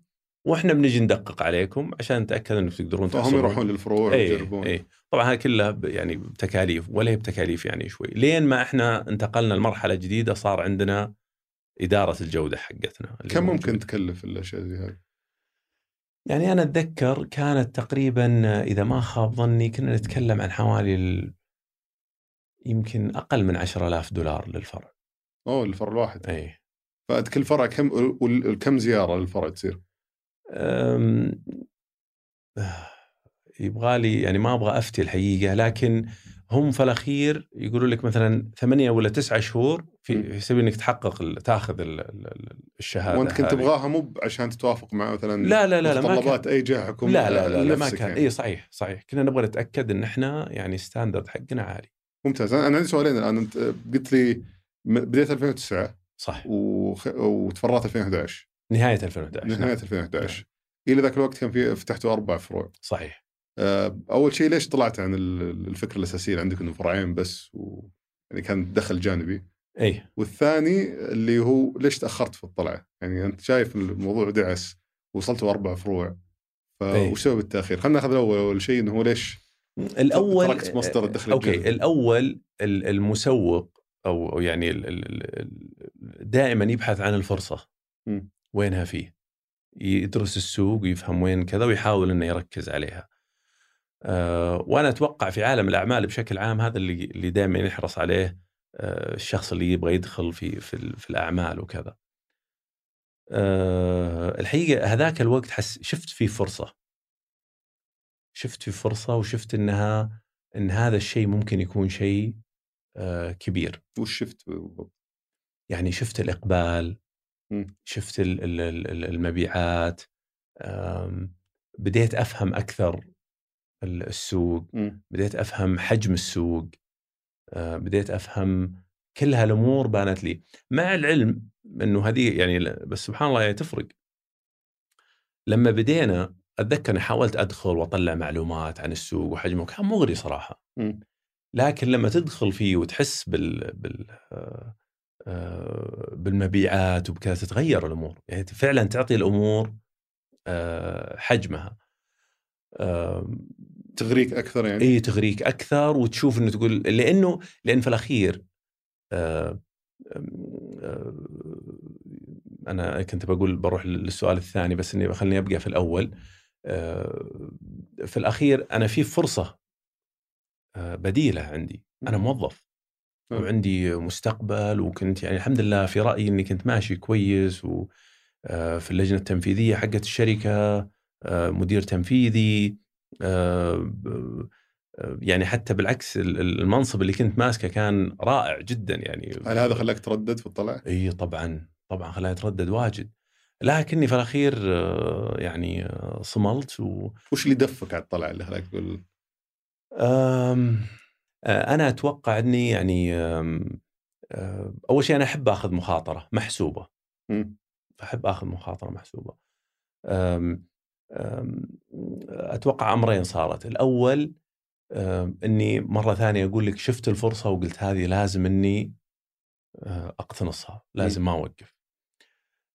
وإحنا بنجي ندقق عليكم عشان نتأكد إنه تقدرون فهم يروحون للفروع اي ويجربون. اي طبعا هذا كله يعني بتكاليف ولا هي بتكاليف يعني شوي. لين ما إحنا انتقلنا لمرحلة جديدة صار عندنا إدارة الجودة حقتنا. اللي كم. ممكن تكلف الأشياء زي هذه؟ يعني أنا أتذكر كانت تقريبا إذا ما خاب ظني كنا نتكلم عن حوالي ال... يمكن أقل من 10000 دولار للفرع. أوه الفرع الواحد. إي. فكل فرع كم وكم زيارة للفرع تصير؟ أم... يبغى لي يعني ما أبغى أفتي الحقيقة لكن هم في الأخير يقولوا لك مثلا ثمانية ولا تسعة شهور في سبيل إنك تحقق تأخذ ال- ال- ال- الشهادة وأنت كنت. تبغاها مو عشان تتوافق مع مثلا لا لا لا لا كان متطلبات أي جهة حكوميه لا لا لا, لا ما كان. يعني. إي صحيح صحيح. كنا نبغى نتأكد إن إحنا يعني standard حقنا عالي. ممتاز. أنا عندي سؤالين. الان أنت قلت لي بديت 2009 صح وخ... وتفرغت 2011 نهاية 2011 نهاية نعم. 2011 إلى ذاك الوقت كان في فتحتوا أربع فروع. صحيح. آه، أول شيء ليش طلعت عن ال- الفكرة الأساسية؟ اللي عندك إنه فرعين بس و... يعني كان دخل جانبي. إي. والثاني اللي هو ليش تأخرت في الطلعة؟ يعني أنت شايف الموضوع دعس. وصلتوا أربع فروع. إيه. فوش سبب التأخير؟ خلينا ناخذ الأول أول شيء إنه هو ليش الأول تركت مصدر الدخل أوكي. الأول ال- المسوق أو يعني دائما يبحث عن الفرصة. وينها فيه؟ يدرس السوق ويفهم وين كذا ويحاول إنه يركز عليها. أه وأنا أتوقع في عالم الأعمال بشكل عام هذا اللي اللي دائما يحرص عليه أه الشخص اللي يبغى يدخل في في, في الأعمال وكذا. أه الحقيقة هذاك الوقت حس شفت فيه فرصة. شفت في فرصة وشفت إنها إن هذا الشيء ممكن يكون شيء آه، كبير وش شفت بالضبط؟ يعني شفت الإقبال مم. شفت ال- ال- ال- المبيعات بديت أفهم أكثر ال- السوق مم. بديت أفهم حجم السوق آه، بديت أفهم كل هالامور بانت لي مع العلم إنه هذه يعني بس سبحان الله يعني تفرق لما بدينا أتذكر أني حاولت أدخل وأطلع معلومات عن السوق وحجمه كان مغري صراحة. م. لكن لما تدخل فيه وتحس بال بال آه، آه، بالمبيعات وبكذا تتغير الأمور. يعني فعلا تعطي الأمور آه، حجمها. تغريك أكثر يعني؟ إي تغريك أكثر وتشوف إنه تقول لأنه لأن في الأخير أنا كنت بقول بروح للسؤال الثاني بس إني خليني أبقى في الأول. في الأخير أنا في فرصة بديلة عندي أنا موظف وعندي مستقبل وكنت يعني الحمد لله في رأيي إني كنت ماشي كويس وفي اللجنة التنفيذية حقت الشركة مدير تنفيذي يعني حتى بالعكس المنصب اللي كنت ماسكه كان رائع جدا يعني. هل هذا خلاك تردد في الطلع؟ إي طبعا طبعا خلاني اتردد واجد. لكني في الأخير يعني صملت و... وش اللي دفك على الطلعه اللي خلاك تقول؟ أنا أتوقع إني يعني أول شيء أنا أحب أخذ مخاطرة محسوبة. أحب أخذ مخاطرة محسوبة. أتوقع أمرين صارت، الأول إني مرة ثانية أقول لك شفت الفرصة وقلت هذه لازم إني أقتنصها، لازم ما أوقف.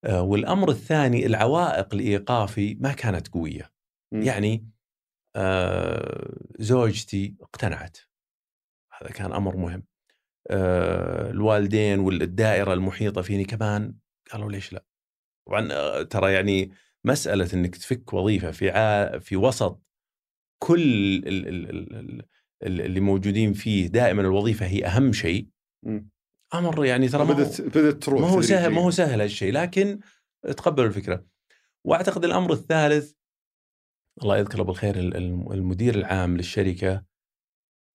والأمر الثاني العوائق لايقافي ما كانت قوية. م. يعني زوجتي اقتنعت. هذا كان أمر مهم. الوالدين والدائرة المحيطة فيني كمان قالوا ليش لا؟ طبعا ترى يعني مسألة إنك تفك وظيفة في ع... في وسط كل ال... ال... ال... اللي موجودين فيه دائما الوظيفة هي أهم شيء أمر يعني ترى بدت بدت تروح ما هو سهل ما هو سهل هالشيء لكن تقبلوا الفكرة. وأعتقد الأمر الثالث الله يذكره بالخير المدير العام للشركة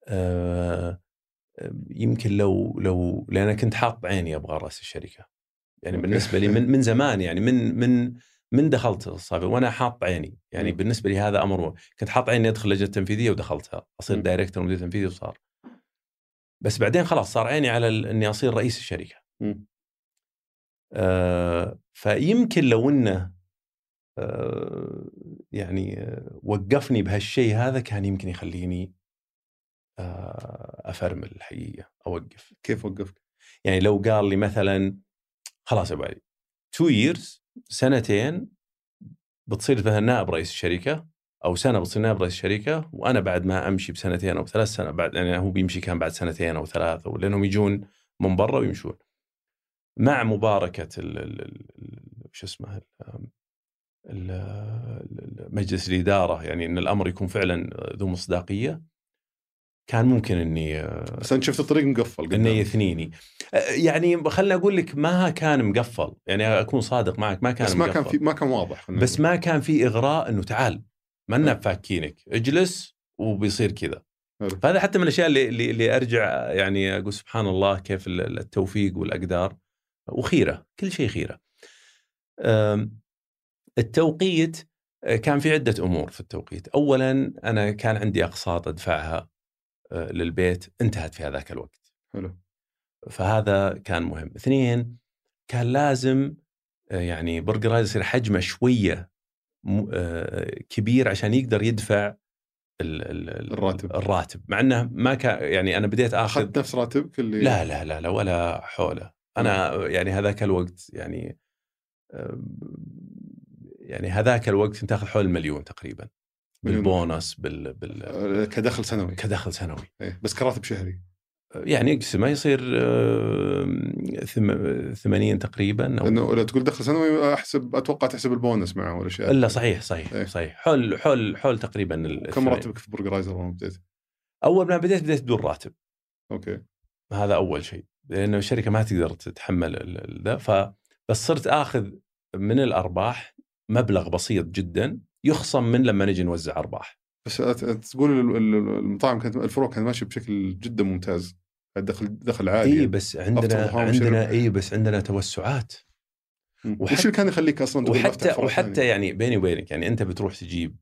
آه يمكن لو لو لأن كنت حاط بعيني أبغى رأس الشركة. يعني بالنسبة لي من من زمان يعني من من من دخلت الصافي وأنا حاط عيني يعني بالنسبة لي هذا أمر كنت حاط عيني أدخل اللجنه التنفيذيه ودخلتها. أصير director مدير تنفيذي وصار. بس بعدين خلاص صار عيني على إني أصير رئيس الشركة. آه فيمكن لو إنه آه يعني آه وقفني بهالشيء هذا كان يمكن يخليني آه أفرمل الحقيقة أوقف. كيف وقفك؟ يعني لو قال لي مثلا خلاص يا أبو علي two years سنتين بتصير مثلا نائب رئيس الشركة أو سنة بتصير نائب رئيس الشركة وأنا بعد ما أمشي بسنتين أو ثلاث سنوات بعد يعني هو بيمشي كان بعد سنتين أو ثلاثة لأنهم يجون من برا ويمشون. مع مباركة شو اسمه مجلس الإدارة يعني إن الأمر يكون فعلا ذو مصداقية كان ممكن إني بس أنت شفت الطريق مقفل انه يثنيني يعني خليني أقول لك ما كان مقفل يعني أكون صادق معك ما كان بس ما مقفل. كان في ما كان واضح بس ما كان في إغراء إنه تعال. ما فاكينك. اجلس وبيصير كذا. فهذا حتى من الأشياء اللي, اللي اللي أرجع يعني أقول سبحان الله كيف التوفيق والأقدار. وخيرة كل شيء خيرة. التوقيت كان في عدة أمور في التوقيت. اولا أنا كان عندي أقساط أدفعها للبيت انتهت في هذاك الوقت. حلو. فهذا كان مهم. اثنين كان لازم يعني برجر يصير حجمه شوية كبير عشان يقدر يدفع الراتب. الراتب مع إنه ما كان يعني أنا بديت آخذ أخذت نفس راتبك اللي لا لا لا لا ولا حوله. أنا يعني هذاك الوقت يعني يعني هذاك الوقت انت تاخذ حول المليون تقريبا بالبونص بال, بال آه، كدخل سنوي. كدخل سنوي. إيه بس كراتب شهري. يعني اقسمه يصير 80 تقريبا لأنه لو تقول دخل سنوي أحسب أتوقع تحسب البونص معه ولا شيء الا صحيح صحيح إيه؟ صحيح. حول حول حول تقريبا كم راتبك في برجرايزر اول ما بديت؟ أول ما بديت بديت بدون راتب. okay. هذا أول شيء. لأنه الشركة ما تقدر تتحمل ذا فبس صرت آخذ من الأرباح مبلغ بسيط جدا يخصم من لما نجي نوزع أرباح. بس تقول المطاعم كانت الفروع كانت ماشية بشكل جدا ممتاز. دخل دخل عالي. اي بس عندنا عندنا اي بس عندنا توسعات. وش اللي كان يخليك أصلا وحتى وحتى يعني بيني وبينك يعني أنت بتروح تجيب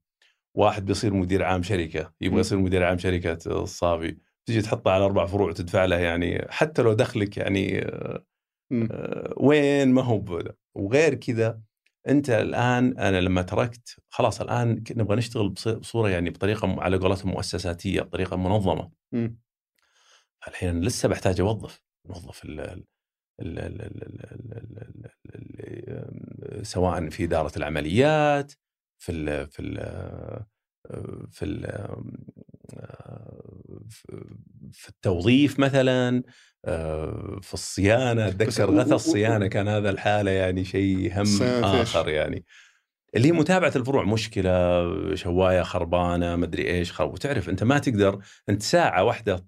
واحد بيصير مدير عام شركة يبغى يصير مدير عام شركة الصافي تجي تحطه على أربع فروع وتدفع له يعني حتى لو دخلك يعني. آه، وين ما هو بدا. وغير كذا انت الان أنا لما تركت خلاص الان نبغى نشتغل بصوره يعني بطريقه على قولتهم مؤسساتيه بطريقه منظمه م. الحين لسه بحتاج اوظف موظف ال سواء في اداره العمليات في الـ في الـ في الـ في التوظيف مثلا في الصيانة أتذكر غثى الصيانة كان هذا الحالة يعني شيء هم؟ آخر يعني اللي هي متابعة الفروع مشكلة شواية خربانة مدري إيش خرب وتعرف أنت ما تقدر أنت ساعة واحدة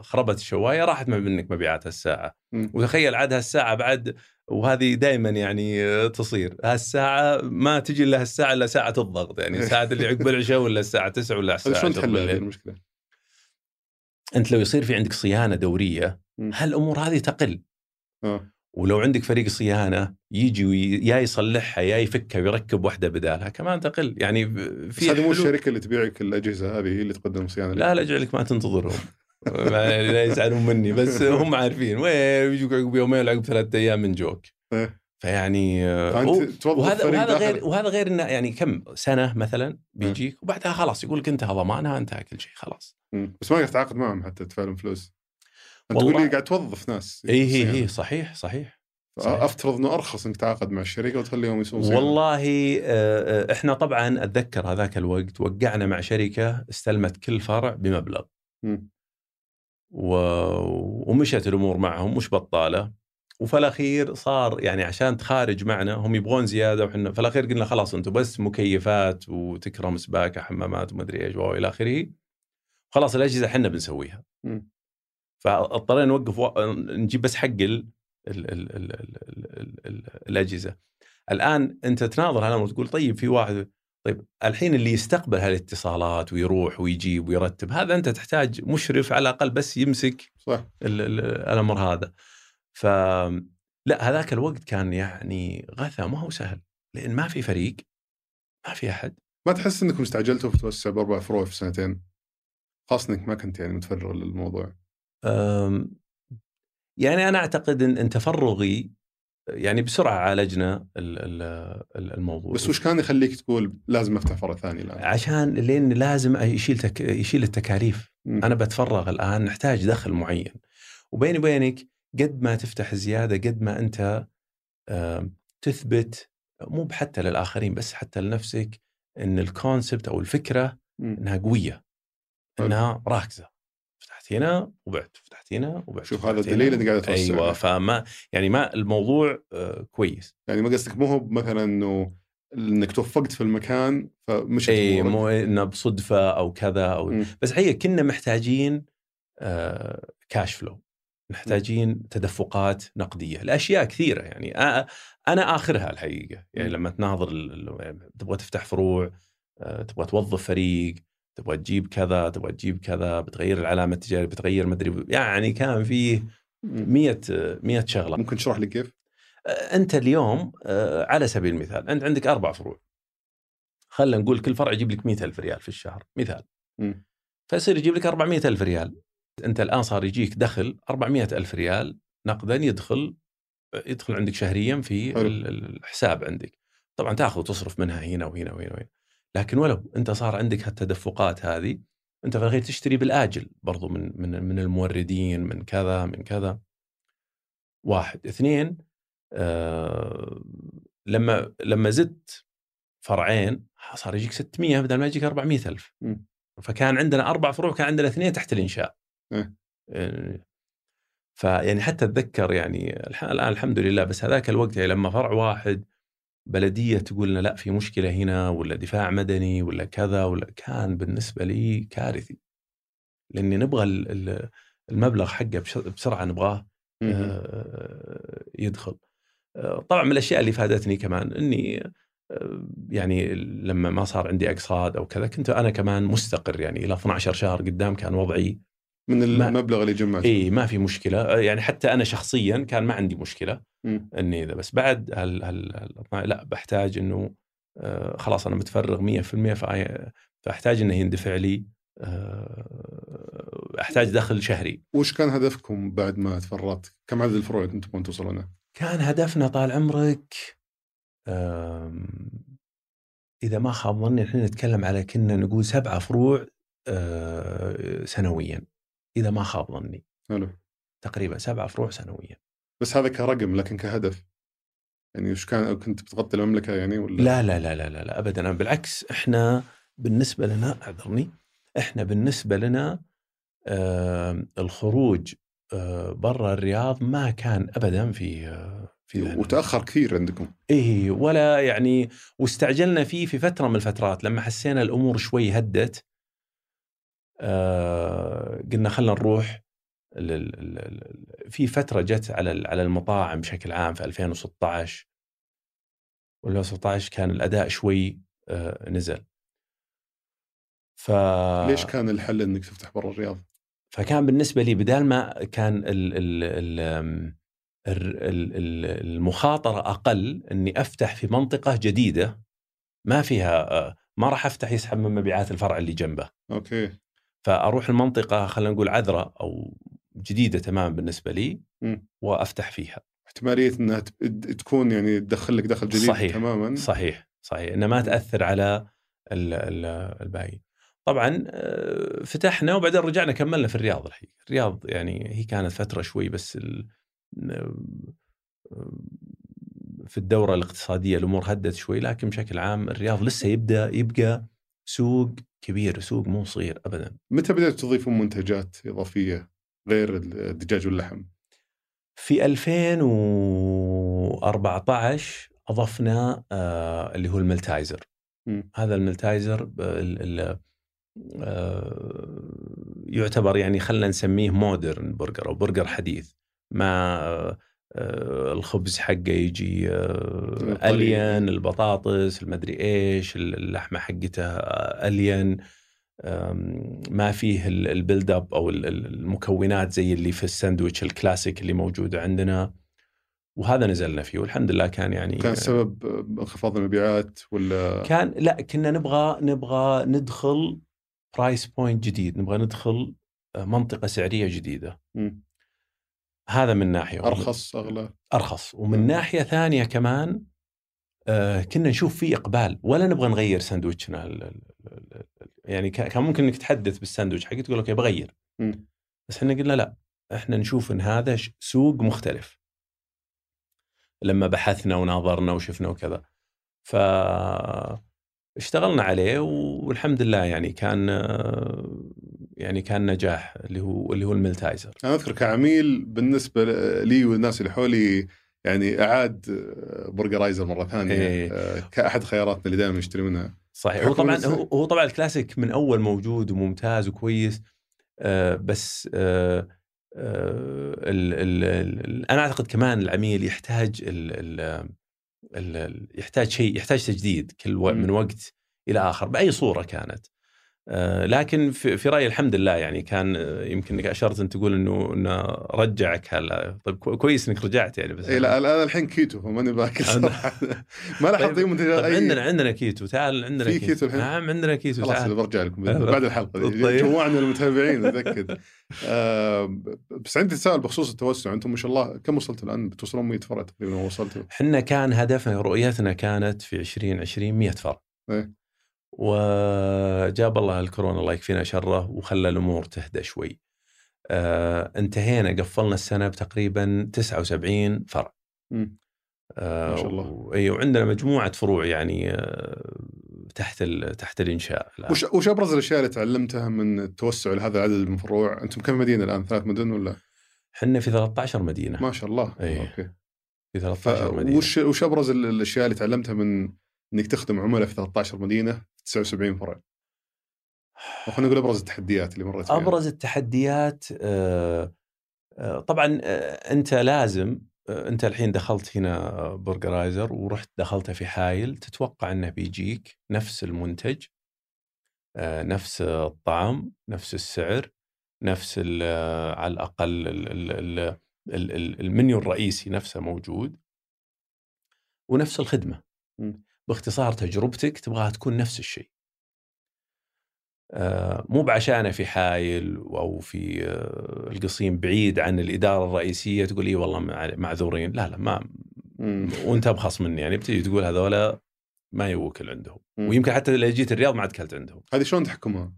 خربت الشوايه راحت منك مبيعات الساعة مم. وتخيل عاد هالساعة بعد وهذه دائما يعني تصير هالساعة ما تجي إلا هالساعة إلا ساعة الضغط يعني الساعة اللي عقب العشاء ولا الساعة 9 ولا الساعة شلون 10 تحل هذه المشكلة؟ أنت لو يصير في عندك صيانة دورية. هالأمور هذه تقل. آه. ولو عندك فريق صيانة يجي وي- يا يصلحها يا يفكها ويركب واحدة بدالها كمان تقل. يعني في هذه مو. الشركة اللي تبيعك الاجهزه هذه هي اللي تقدم صيانة. لا لا اجعلك ما تنتظرهم. لا يزعلون مني بس هم عارفين. وين يجوك عقب يومين ولا عقب ثلاثة أيام من جوك. إيه. فيعني آه، وهذا وهذا غير وهذا غير إنه يعني كم؟ سنة مثلا بيجيك وبعدها خلاص يقول لك انتهى ضمانها انتهى كل شيء خلاص. بس ما قاعد تتعاقد معهم حتى تدفع لهم فلوس. تقول لي قاعد توظف ناس إي هي. هي صحيح صحيح صحيح. أفترض إنه أرخص إنك تتعاقد مع الشركة وتخليهم يسوون والله آه، آه، إحنا طبعا أتذكر هذاك الوقت وقعنا مع شركة استلمت كل فرع بمبلغ. و... ومشت الأمور معهم مش بطالة وفي الأخير صار يعني عشان تخارج معنا هم يبغون زيادة وحنا في الأخير قلنا خلاص أنتم بس مكيفات وتكرم سباكة حمامات ومدري إيش وإلى آخره خلاص الأجهزة إحنا بنسويها مم. فاضطرينا نوقف و... نجيب بس حق ال... ال... ال... ال... ال... ال... الأجهزة. الآن أنت تناظر هالامر وتقول طيب في واحد طيب الحين اللي يستقبل هالاتصالات ويروح ويجيب ويرتب هذا أنت تحتاج مشرف على الأقل بس يمسك صح. ال... ال... الأمر هذا. ف لا هذاك الوقت كان يعني غثى ما هو سهل لأن ما في فريق ما في أحد. ما تحس إنكم استعجلتوا في توسع باربع فروع في سنتين؟ خاصة إنك ما كنت يعني متفرغ للموضوع. يعني أنا أعتقد إن تفرغي يعني بسرعة عالجنا ال- ال- ال- الموضوع بس وش كان يخليك تقول لازم أفتح فرع ثاني الآن؟ عشان لأن لازم يشيل تك... يشيل التكاليف مم. أنا بتفرغ الآن نحتاج دخل معين وبيني وبينك قد ما تفتح زيادة قد ما أنت تثبت مو حتى للآخرين بس حتى لنفسك إن الكونسبت أو الفكرة. إنها قوية. إنها راكزة فتحت هنا وبعت فتحت هنا وبعت شوف هذا. الدليل انك قاعد توسع أيوه يعني. فما يعني ما الموضوع آه، كويس يعني ما قصدك مو هو مثلا إنه إنك توفقت في المكان فمشت اي. مو إنه بصدفة أو كذا أو مم. بس هي كنا محتاجين آه، كاش فلو محتاجين تدفقات نقدية الاشياء كثيرة يعني أنا آخرها الحقيقة يعني. لما تناظر تبغى تفتح فروع آه، تبغى توظف فريق تبغى تجيب كذا تبغى تجيب كذا بتغير العلامة التجارية بتغير مدري يعني كان فيه. 100 100 شغلة ممكن تشرح لي كيف؟ آه، أنت اليوم آه، على سبيل المثال أنت عندك أربع فروع خلينا نقول كل فرع يجيب لك 100 ألف ريال في الشهر مثال. فيصير يجيب لك 400 ألف ريال أنت الآن صار يجيك دخل 400 ألف ريال نقدا يدخل يدخل عندك شهريا في حلو. ال- ال- الحساب عندك طبعا تأخذ وتصرف منها هنا وهنا وهنا وهنا لكن ولو أنت صار عندك هالتدفقات هذه أنت في الأخير تشتري بالآجل برضو من من من الموردين من كذا من كذا واحد اثنين آه لما لما زدت فرعين صار يجيك 600 بدل ما يجيك 400 ألف. فكان عندنا أربع فروع كان عندنا اثنين تحت الإنشاء إيه. يعني فيعني حتى أتذكر يعني الآن الحمد لله بس هذاك الوقت يعني لما فرع واحد بلدية تقول لنا لا في مشكلة هنا ولا دفاع مدني ولا كذا ولا كان بالنسبة لي كارثي لأني نبغى ال- ال- المبلغ حقه بسرعة نبغاه. آه، يدخل آه، طبعا من الأشياء اللي فادتني كمان إني آه، يعني لما ما صار عندي اقساط أو كذا كنت أنا كمان مستقر يعني إلى 12 شهر قدام كان وضعي من المبلغ اللي جمعته اي ما في مشكلة آه، يعني حتى أنا شخصيا كان ما عندي مشكلة مم. إني إذا بس بعد هال هال هال لا بحتاج إنه آه، خلاص أنا متفرغ 100% فأي- فأحتاج إنه يندفع لي آه، أحتاج دخل شهري وش كان هدفكم بعد ما تفرغت؟ كم عدد الفروع اللي تبغون توصلونها؟ كان هدفنا طال عمرك إذا ما خاب ظني الحين نتكلم على كنا نقول سبعة فروع سنويا إذا ما خاب ظني. حلو. تقريبا سبعة فروع سنويا. بس هذا كرقم لكن كهدف. يعني وش كان كنت بتغطي المملكة يعني ولا؟ لا لا لا لا لا, لا ابدا. بالعكس إحنا بالنسبة لنا اعذرني إحنا بالنسبة لنا آه الخروج آه برا الرياض ما كان ابدا في آه في ذهننا. وتأخر كثير عندكم. إيه ولا يعني واستعجلنا فيه في فترة من الفترات. لما حسينا الأمور شوي هدت آه قلنا خلينا نروح في فترة جت على على المطاعم بشكل عام في 2016 ولا 16 كان الأداء شوي آه نزل. ف ليش كان الحل إنك تفتح برا الرياض؟ فكان بالنسبة لي بدال ما كان ال ال ال ال- ال- ال- المخاطرة أقل إني أفتح في منطقة جديدة ما فيها آه، ما راح أفتح يسحب من مبيعات الفرع اللي جنبه. أوكي. فأروح المنطقة خلينا نقول عذراء أو جديدة تماما بالنسبة لي. وأفتح فيها احتمالية إنها تكون يعني تدخل لك دخل جديد صحيح. تماما صحيح صحيح إنها ما تأثر على ال- ال- الباقي طبعا آه، فتحنا وبعدين رجعنا كملنا في الرياض الحقيقة الرياض يعني هي كانت فترة شوي بس ال- آه، في الدورة الاقتصادية الأمور هدت شوي لكن بشكل عام الرياض لسه يبدأ يبقى سوق كبير سوق مو صغير ابدا متى بدأت تضيفون منتجات إضافية غير الدجاج واللحم؟ في 2014 أضفنا آه اللي هو الملتايزر مم. هذا الملتايزر آه، يعتبر يعني خلينا نسميه modern burger أو برجر حديث ما آه، الخبز حقه يجي آه، طريقة. الين البطاطس المدري إيش اللحمة حقته آه، الين ما فيه ال- ال build up أو ال- ال- المكونات زي اللي في الساندويتش الكلاسيك اللي موجودة عندنا وهذا نزلنا فيه والحمد لله كان يعني كان السبب انخفاض المبيعات ولا كان لا كنا نبغى نبغى ندخل price point جديد نبغى ندخل آه، منطقة سعرية جديدة مم. هذا من ناحية أرخص أغلى. أرخص. ومن. ناحية ثانية كمان آه، كنا نشوف فيه إقبال. ولا نبغى نغير ساندويتشنا يعني كا- كان ممكن إنك تحدث بالساندويتش حقك تقول okay بغير. مم. بس إحنا قلنا لا إحنا نشوف إن هذا سوق مختلف. لما بحثنا وناظرنا وشفنا وكذا. ف اشتغلنا عليه والحمد لله يعني كان يعني كان نجاح اللي هو اللي هو الملتايزر أنا أذكر كعميل بالنسبة لي والناس اللي حولي يعني إعاد برجرايزر مرة ثانية. إيه. آه، كأحد خياراتنا اللي دائما نشتري منها. صحيح. هو طبعا هو طبعا الكلاسيك من أول موجود وممتاز وكويس آه، بس آه، آه، ال ال ال أنا أعتقد كمان العميل يحتاج ال ال ال ال يحتاج شيء يحتاج تجديد كل. من وقت إلى آخر بأي صورة كانت. آه، لكن في رأيي الحمد لله يعني كان آه، يمكن إنك أشرت انت تقول إنه إنه رجعك هلا. طيب كو- كويس إنك رجعت يعني بس إي لا أنا الحين كيتو فماني باكل صراحة. ما لاحظت طيب- منتجات طيب أي- عندنا عندنا كيتو تعال عندنا في كيتو. الحين؟ نعم عندنا كيتو خلاص تعال. برجع لكم. بعد الحلقة دي. طيب. جوعنا المتابعين اتاكد آه بس عندي تساؤل بخصوص التوسع. أنتم ما شاء الله كم وصلتوا الآن؟ بتوصلون 100 فرع تقريبا وصلتوا. إحنا كان هدفنا رؤيتنا كانت في 2020 100 فرع. إيه. وجاب الله الكورونا الله يكفينا شره وخلى الأمور تهدى شوي آه انتهينا قفلنا السنة بتقريبا 79 فرع مم. آه ما شاء الله. اي وعندنا مجموعة فروع يعني آه تحت ال- تحت الإنشاء الآن. وش وش أبرز الأشياء اللي تعلمتها من التوسع لهذا العدد من الفروع؟ أنتم كم مدينة الآن؟ ثلاث مدن ولا؟ إحنا في 13 مدينة ما شاء الله إيه. okay في 13 مدينة فوش وش أبرز ال- الأشياء اللي تعلمتها من إنك تخدم عملاء في 13 مدينة 79 فرع؟ خلينا نقول أبرز التحديات اللي مريت فيها أبرز التحديات آه، آه، طبعا آه، أنت لازم أنت الحين دخلت هنا برجرايزر ورحت دخلته في حايل تتوقع إنه بيجيك نفس المنتج نفس الطعم نفس السعر نفس على الأقل ال- ال- ال- ال- ال- المنيو الرئيسي نفسه موجود ونفس الخدمة. باختصار تجربتك تبغاها تكون نفس الشيء آه، مو بعشانة في حايل أو في آه، القصيم بعيد عن الإدارة الرئيسية تقول إي والله مع- معذورين لا لا ما. وأنت أبخص مني يعني بتجي تقول هذولا ما يوكل عندهم مم. ويمكن حتى لو جيت الرياض ما عاد كلت عندهم هذه شلون تحكمها؟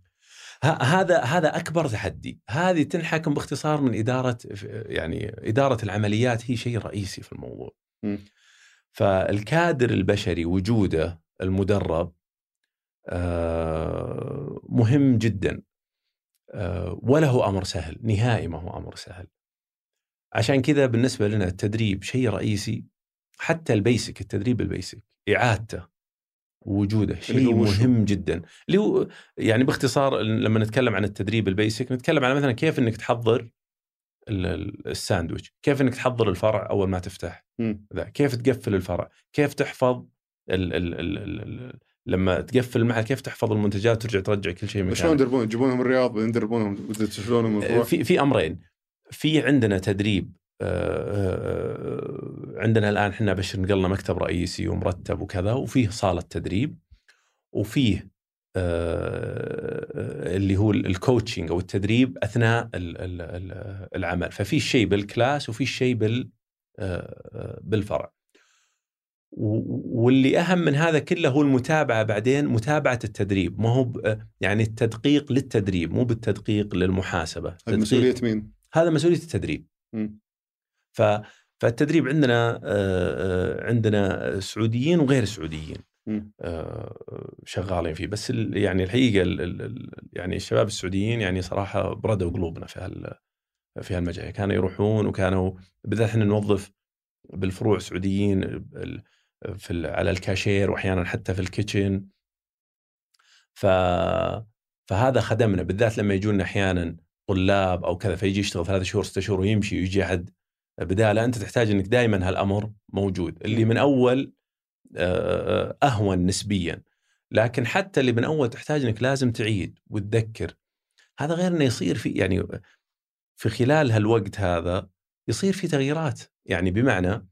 هذا هذا أكبر تحدي هذه تنحكم باختصار من إدارة يعني إدارة العمليات هي شيء رئيسي في الموضوع مم. فالكادر البشري وجوده المدرب آه، مهم جدا آه، ولا هو أمر سهل نهائي ما هو أمر سهل عشان كذا بالنسبة لنا التدريب شيء رئيسي حتى ال basic التدريب ال basic إعادته وجوده شيء؟ مهم جدا اللي هو يعني باختصار لما نتكلم عن التدريب ال basic نتكلم عن مثلا كيف إنك تحضر الساندويتش. كيف إنك تحضر الفرع أول ما تفتح. ذا كيف تقفل الفرع؟ كيف تحفظ ال ال ال ال ال لما تقفل المحل كيف تحفظ المنتجات وترجع ترجع كل شيء شلون مكانه؟ يدربون؟ يجيبونهم الرياض يدربونهم يدشلونهم الفروع. في في أمرين. في عندنا تدريب آه، آه، عندنا الآن إحنا بشر نقلنا مكتب رئيسي ومرتب وكذا وفيه صالة تدريب وفيه آه، اللي هو ال coaching أو التدريب أثناء ال- ال- ال- العمل ففي شيء بال class وفي شيء بال آه، بالفرع و- واللي أهم من هذا كله هو المتابعة بعدين متابعة التدريب ما هو يعني التدقيق للتدريب مو بالتدقيق للمحاسبة مسؤولية مين؟ هذا مسؤولية التدريب. ف فالتدريب عندنا آه، آه، عندنا سعوديين وغير سعوديين. آه، شغالين فيه. بس يعني الحقيقة ال- ال- ال- يعني الشباب السعوديين يعني صراحة بردوا قلوبنا في هال في هالمجال. كانوا يروحون وكانوا بالذات إحنا نوظف بالفروع سعوديين في على الكاشير واحيانا حتى في الكيتشن. ف فهذا خدمنا. بالذات لما يجونا أحيانا طلاب أو كذا فيجي يشتغل ثلاث شهور ست شهور ويمشي ويجي أحد بدالة أنت تحتاج إنك دائما هالأمر موجود. اللي من أول أهون نسبيا. لكن حتى اللي من أول تحتاج إنك لازم تعيد وتذكر هذا غير إنه يصير في يعني في خلال هالوقت هذا يصير في تغييرات. يعني بمعنى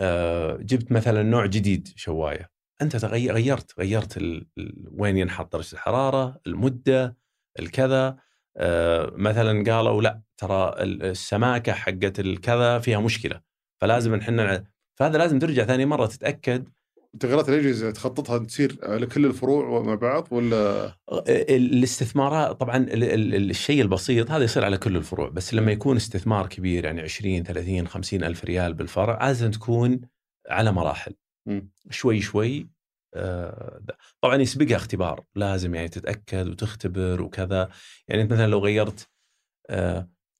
آه، جبت مثلا نوع جديد شواية. أنت تغي- غيرت غيرت ال... وين ينحط درجة الحرارة المدة الكذا. آه، مثلا قالوا لا ترى ال- السماكة حقت الكذا فيها مشكلة فلازم إحنا فهذا لازم ترجع ثاني مرة تتأكد تغييرات الأجهزة تخططها تصير على كل الفروع مع بعض ولا ال- الاستثمارات طبعا ال- ال- ال- الشيء البسيط هذا يصير على كل الفروع بس لما يكون استثمار كبير يعني 20 30 50 ألف ريال بالفرع لازم تكون على مراحل مم. شوي شوي آه،. طبعا يسبقها اختبار لازم يعني تتأكد وتختبر وكذا يعني أنت مثلا لو غيرت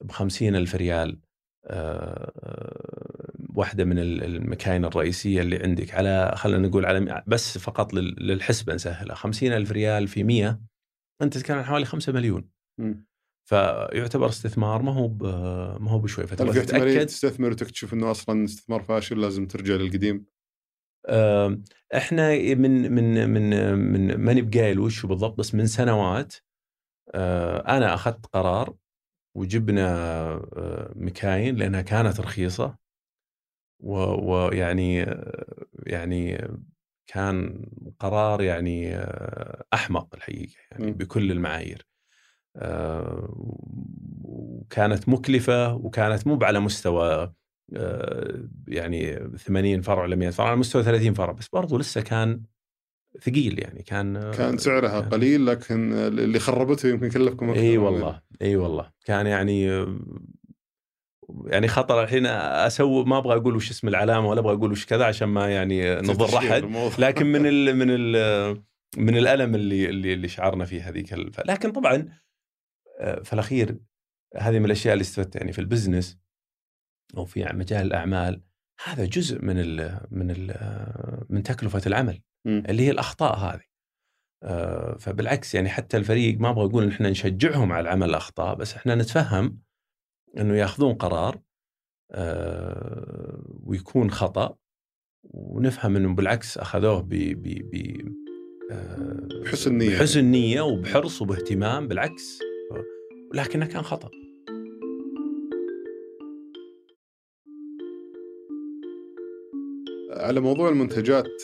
ب 50 ألف ريال آه، آه، واحدة من ال- المكاين الرئيسية اللي عندك على خلينا نقول على بس فقط لل- للحسبة نسهلها 50 ألف ريال في 100 أنت تتكلم عن حوالي 5 مليون مم. فيعتبر استثمار ما هو ما هو بشوي هل فتبغى تتاكد تستثمر وتكتشف إنه أصلا استثمار فاشل لازم ترجع للقديم؟ إحنا من من من من ماني بقايل وش بالضبط بس من سنوات آه، أنا أخذت قرار وجبنا آه، مكاين لأنها كانت رخيصة ويعني يعني كان قرار يعني آه، أحمق الحقيقة يعني. بكل المعايير. آه، وكانت مكلفة وكانت مو على مستوى آه، يعني 80 فرع ولا 100 فرع على مستوى 30 فرع بس برضو لسه كان ثقيل يعني كان كان سعرها قليل لكن اللي خربته يمكن كلفكم أكثر إي والله إي والله. كان يعني يعني خطر الحين أسوي ما أبغى أقول وش اسم العلامة ولا أبغى أقول وش كذا عشان ما يعني نضر أحد. لكن من ال من ال من الألم اللي اللي اللي شعرنا فيه هذيك الف... لكن طبعا آه، في الأخير هذه من الأشياء اللي استفدت يعني في البزنس أو في مجال الأعمال. هذا جزء من ال من ال من تكلفة العمل. اللي هي الأخطاء هذه. آه، فبالعكس يعني حتى الفريق ما أبغى أقول إن إحنا نشجعهم على عمل الأخطاء بس إحنا نتفهم إنه ياخذون قرار آه، ويكون خطأ ونفهم انهم بالعكس أخذوه ب ب ب آه، بحسن نية. بحسن نية وبحرص وباهتمام بالعكس لكنه كان خطأ على موضوع المنتجات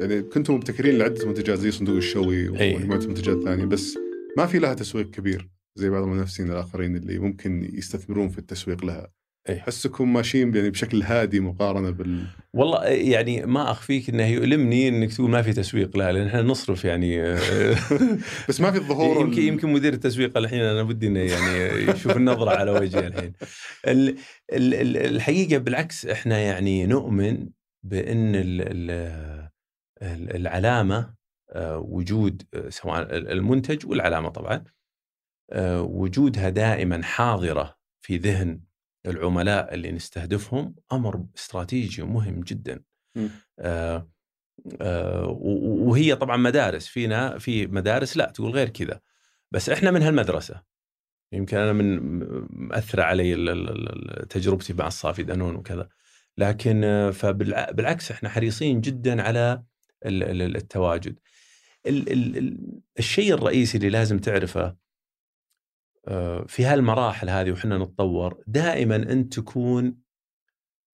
يعني كنتم مبتكرين لعدة منتجات زي صندوق الشوي أي. ومجموعة منتجات ثانية بس ما في لها تسويق كبير زي بعض المنافسين الآخرين اللي ممكن يستثمرون في التسويق لها. إيه. أحسكم ماشيين يعني بشكل هادي مقارنة بال والله يعني ما أخفيك إنه يؤلمني إنك تقول ما في تسويق لها لأن إحنا نصرف يعني. بس ما في الظهور يمكن يمكن مدير التسويق الحين أنا ودي إنه يعني يشوف النظرة على وجهي الحين. ال- ال- ال- الحقيقة بالعكس إحنا يعني نؤمن بإن ال- ال- ال- العلامة آه، وجود آه، سواء المنتج والعلامة طبعا وجودها دائما حاضرة في ذهن العملاء اللي نستهدفهم أمر استراتيجي ومهم جدا. آه، آه، وهي طبعا مدارس فينا في مدارس لا تقول غير كذا بس إحنا من هالمدرسة يمكن أنا من مأثرة علي تجربتي مع الصافي دانون وكذا لكن آه، فبالعكس إحنا حريصين جدا على ال- ال- التواجد. ال- ال- ال- الشيء الرئيسي اللي لازم تعرفه آه، في هالمراحل هذه وحنا نتطور دائما أنت تكون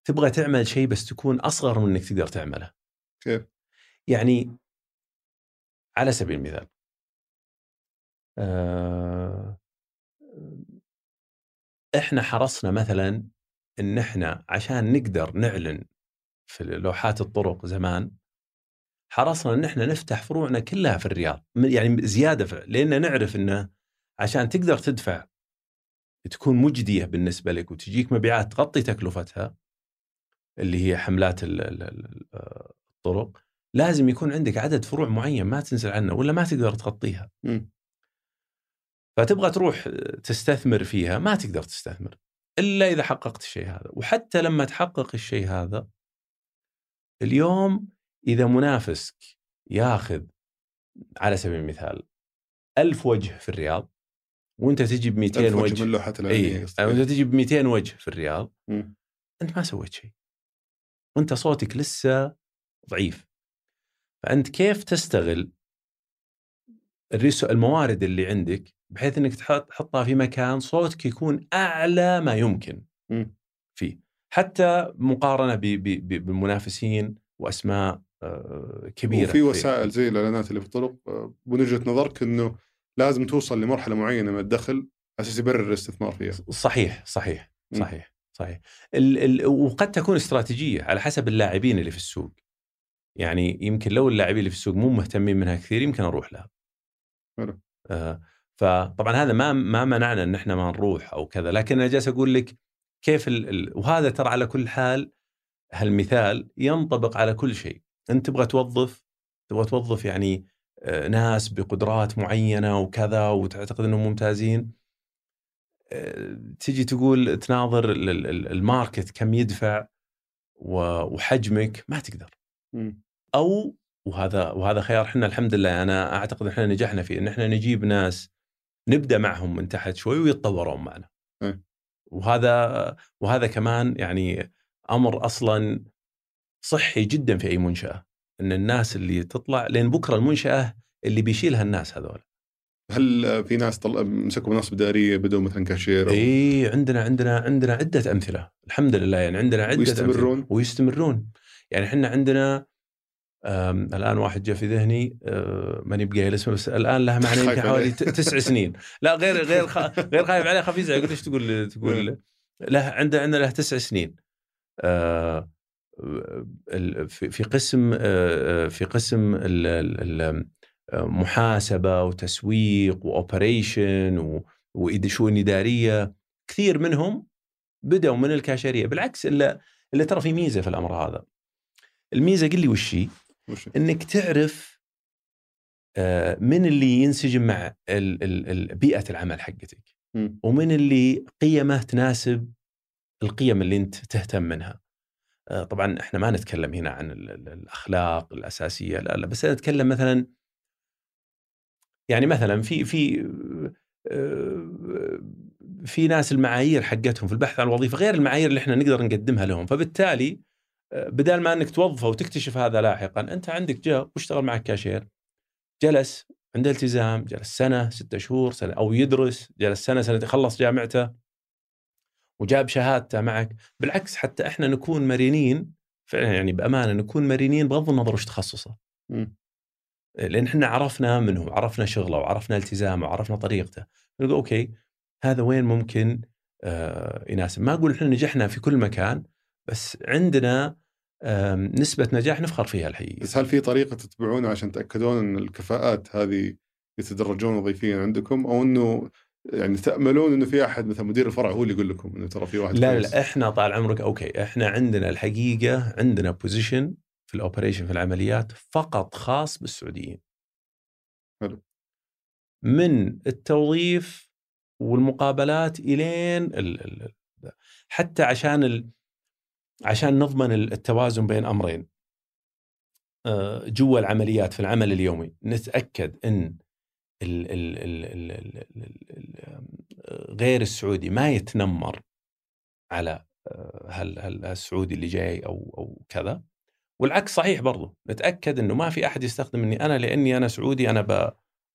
تبغى تعمل شيء بس تكون أصغر من إنك تقدر تعمله. كيف؟ يعني على سبيل المثال آه، إحنا حرصنا مثلا إن إحنا عشان نقدر نعلن في لوحات الطرق زمان حرصنا إن إحنا نفتح فروعنا كلها في الرياض يعني زيادة لأن نعرف إنه عشان تقدر تدفع تكون مجدية بالنسبة لك وتجيك مبيعات تغطي تكلفتها اللي هي حملات ال- ال- ال- الطرق لازم يكون عندك عدد فروع معين ما تنزل عنه ولا ما تقدر تغطيها. فتبغى تروح تستثمر فيها ما تقدر تستثمر إلا إذا حققت الشيء هذا وحتى لما تحقق الشيء هذا اليوم إذا منافسك ياخذ على سبيل المثال ألف وجه في الرياض وانت تجي ب 200 ألف وجه من لوحات اي الإعلانية قصدك. انت تجي ب 200 وجه في الرياض مم. انت ما سويت شيء وانت صوتك لسه ضعيف فأنت كيف تستغل الموارد اللي عندك بحيث إنك تحط تحطها في مكان صوتك يكون أعلى ما يمكن. فيه حتى مقارنة بالمنافسين وأسماء آه، كبيرة وفي وسائل زي الإعلانات اللي في الطرق آه، من وجهه نظرك إنه لازم توصل لمرحلة معينة من الدخل أساس يبرر الاستثمار فيها. صحيح صحيح. صحيح صحيح ال ال وقد تكون استراتيجية على حسب اللاعبين اللي في السوق يعني يمكن لو اللاعبين اللي في السوق مو مهتمين منها كثير يمكن أروح لها حلو. آه فطبعا هذا ما ما منعنا إن إحنا ما نروح أو كذا لكن أنا جالس أقول لك كيف ال ال وهذا ترى على كل حال هالمثال ينطبق على كل شيء أنت تبغى توظف تبغى توظف يعني ناس بقدرات معينة وكذا وتعتقد إنهم ممتازين آه، تجي تقول تناظر ال- ال- ال- الماركت كم يدفع وحجمك ما تقدر. أو وهذا وهذا خيار إحنا الحمد لله أنا أعتقد إحنا نجحنا فيه إن إحنا نجيب ناس نبدأ معهم من تحت شوي ويتطورون معنا. وهذا وهذا كمان يعني أمر أصلا صحي جدا في أي منشأة إن الناس اللي تطلع لأن بكرة المنشأة اللي بيشيلها الناس هذول. هل في ناس طل... مسكوا مناصب إدارية بدوا مثلا كاشير أو... اي عندنا عندنا عندنا عدة أمثلة الحمد لله. يعني عندنا عدة ويستمرون؟ أمثلة. ويستمرون؟ يعني إحنا عندنا الآن واحد جاء في ذهني آه، ماني بقايل اسمه بس الآن له معنى يمكن حوالي تسع سنين. لا غير غير خ... غير خايف عليه خاف يزعل يقول ليش تقول تقول له؟ عنده عندنا له تسع سنين. آه، في في قسم آه، آه، في قسم ال- ال- ال- محاسبة وتسويق وأوبريشن وشؤون إدارية كثير منهم بدأوا من الكاشيرية بالعكس الا الا ترى في ميزة في الأمر هذا الميزة قل لي وش هي؟ إنك تعرف آه، من اللي ينسجم مع بيئة العمل حقتك. ومن اللي قيمه تناسب القيم اللي أنت تهتم منها. آه، طبعا إحنا ما نتكلم هنا عن ال- ال- الأخلاق الأساسية لا لا بس أنا اتكلم مثلا يعني مثلا في في آه، في ناس المعايير حقتهم في البحث عن الوظيفة غير المعايير اللي إحنا نقدر نقدمها لهم فبالتالي آه، بدال ما إنك توظفه وتكتشف هذا لاحقا أنت عندك جاء واشتغل معك كاشير جلس عنده التزام جلس سنة ستة شهور سنة أو يدرس جلس سنة سنة خلص جامعته. وجاب شهادته معك. بالعكس حتى إحنا نكون مرنين فعلا يعني بأمانة نكون مرنين بغض النظر وش تخصصه. لأن إحنا عرفنا منه عرفنا شغله وعرفنا التزامه وعرفنا طريقته. نقول okay هذا وين ممكن آه يناسب؟ ما أقول إحنا نجحنا في كل مكان بس عندنا نسبة نجاح نفخر فيها الحقيقة. بس هل في طريقة تتبعونها عشان تأكدون أن الكفاءات هذه يتدرجون وظيفيا عندكم أو أنه يعني تأملون أنه في أحد مثلا مدير الفرع هو اللي يقول لكم أنه ترى في واحد لا كويس. لا إحنا طال عمرك okay إحنا عندنا الحقيقة عندنا position في ال operation في العمليات فقط خاص بالسعوديين. حلو. من التوظيف والمقابلات إلين ال ال حتى عشان ال عشان نضمن التوازن بين أمرين. آه، جوا العمليات في العمل اليومي. نتأكد إن ال ال ال ال ال غير السعودي ما يتنمر على آه، هل هل السعودي اللي جاي أو أو كذا. والعكس صحيح برضو. نتأكد إنه ما في أحد يستخدم إني أنا لإني أنا سعودي أنا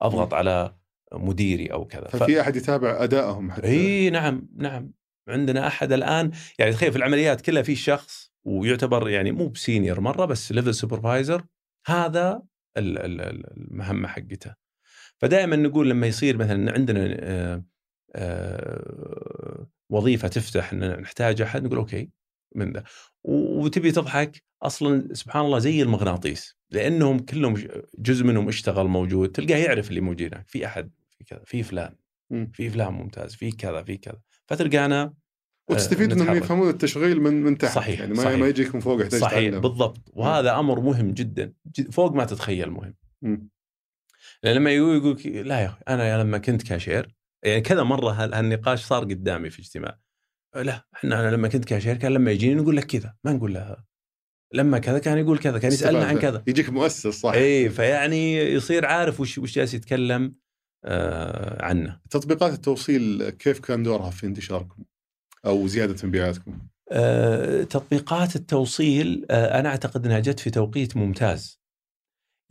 بضغط على مديري أو كذا. ففي أحد يتابع أدائهم حتى؟ إي نعم نعم. عندنا أحد الآن يعني تخيل في العمليات كلها في شخص ويعتبر يعني مو ب senior مرة بس level supervisor هذا المهمة حقته. فدائما نقول لما يصير مثلا عندنا آه، آه، وظيفة تفتح نحتاج أحد نقول okay من ذا. وتبي تضحك أصلا سبحان الله زي المغناطيس لأنهم كلهم جزء منهم اشتغل موجود تلقاه يعرف اللي موجودين في أحد في كذا في فلان في فلان ممتاز في كذا في كذا. فتلقانا آه، وتستفيد انهم يفهمون التشغيل من من تحت صحيح يعني ما, صحيح. ما يجيك من فوق يحتاج صحيح تعلم. بالضبط. وهذا أمر مهم جدا فوق ما تتخيل مهم. م. لأن لما يقول يقول لا يا أخي أنا لما كنت كاشير يعني كذا مرة هالنقاش صار قدامي في اجتماع. لا إحنا أنا لما كنت كاشير كان لما يجيني نقول لك كذا ما نقول له لما كذا كان يقول كذا كان يسألنا عن كذا. يجيك مؤسس صح. اي فيعني يصير عارف وش وش جالس يتكلم آه عنه. تطبيقات التوصيل كيف كان دورها في انتشاركم أو زيادة مبيعاتكم آه تطبيقات التوصيل آه أنا أعتقد إنها جت في توقيت ممتاز.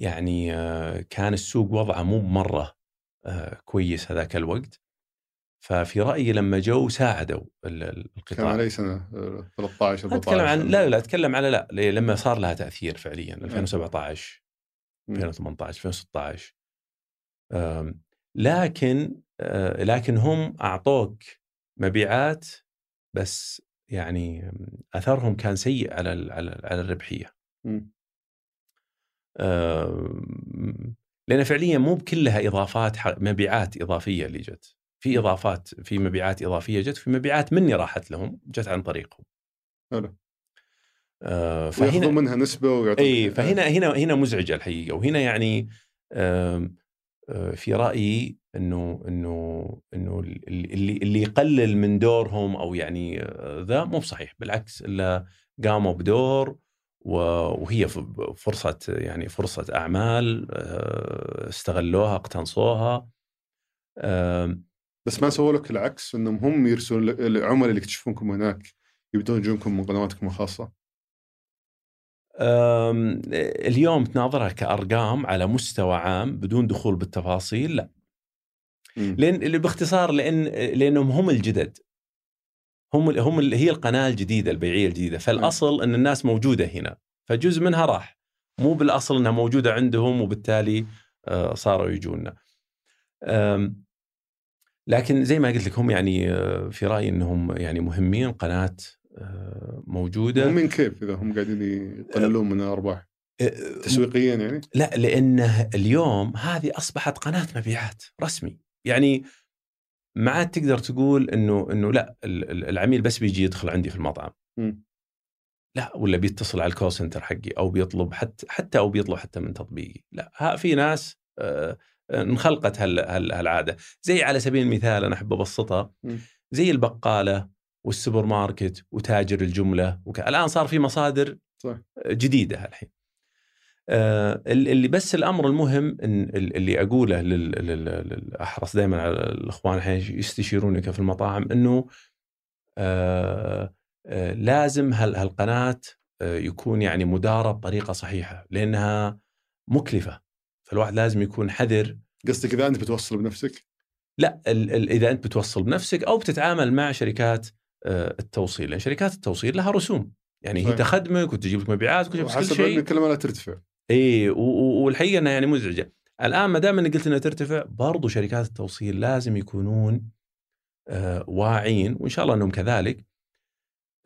يعني آه كان السوق وضعه مو مرة آه كويس هذاك الوقت. ففي رأيي لما جو ساعدوا القطاع كان على سنة 13 14 أتكلم عن لا لا أتكلم على لا لما صار لها تأثير فعليا 2017 2018 2016 لكن آه، لكن هم أعطوك مبيعات بس يعني أثرهم كان سيء على على على الربحية. لأن فعليا مو بكلها إضافات مبيعات إضافية اللي جت. في إضافات في مبيعات إضافية جت في مبيعات مني راحت لهم جت عن طريقهم. حلو. آه فهنا منها نسبة ويعطوك إي فهنا هنا هنا مزعجة الحقيقة وهنا يعني آه في رأيي إنه إنه إنه اللي اللي يقلل من دورهم أو يعني آه، ذا مو بصحيح بالعكس إلا قاموا بدور وهي فرصة يعني فرصة أعمال آه، استغلوها اقتنصوها. بس ما سووا لك العكس إنهم هم يرسلون العملاء اللي يكتشفونكم هناك يبدون يجونكم من قنواتكم الخاصة؟ اليوم تناظرها كأرقام على مستوى عام بدون دخول بالتفاصيل لا. لأن باختصار لأن لأنهم هم الجدد. هم هم هي القناة الجديدة البيعية الجديدة. فالأصل أن الناس موجودة هنا فجزء منها راح. مو بالأصل إنها موجودة عندهم وبالتالي آه، صاروا يجونا. لكن زي ما قلت لك هم يعني آه، في رأيي إنهم يعني مهمين قناة آه، موجودة. مهمين كيف إذا هم قاعدين يقللون من الأرباح؟ تسويقيا يعني؟ لا لأنه اليوم هذه أصبحت قناة مبيعات رسمي. يعني ما عاد تقدر تقول إنه إنه لا العميل بس بيجي يدخل عندي في المطعم. م. لا ولا بيتصل على الكول سنتر حقي أو بيطلب حتى حتى أو بيطلب حتى من تطبيقي. لا ها في ناس آه انخلقت هالعادة. زي على سبيل المثال أنا أحب أبسطها. زي البقالة والسوبر ماركت وتاجر الجملة وك... الآن صار في مصادر صح. جديدة الحين آه اللي بس الأمر المهم إن اللي أقوله. أحرص دائما على الإخوان الحين يستشيرونك في المطاعم إنه آه آه لازم هال... هالقناة آه يكون يعني مدارة بطريقة صحيحة لأنها مكلفة فالواحد لازم يكون حذر قصدك إذا أنت بتوصل بنفسك؟ لا ال ال إذا أنت بتوصل بنفسك أو بتتعامل مع شركات آه التوصيل لأن شركات التوصيل لها رسوم يعني هي تخدمك وتجيب لك مبيعات وتجيب لك كل شيء حسب كل ما لا ترتفع إي والحقيقة إنها يعني مزعجة. الآن ما دام إنك قلت إنها ترتفع برضو شركات التوصيل لازم يكونون آه واعين وإن شاء الله إنهم كذلك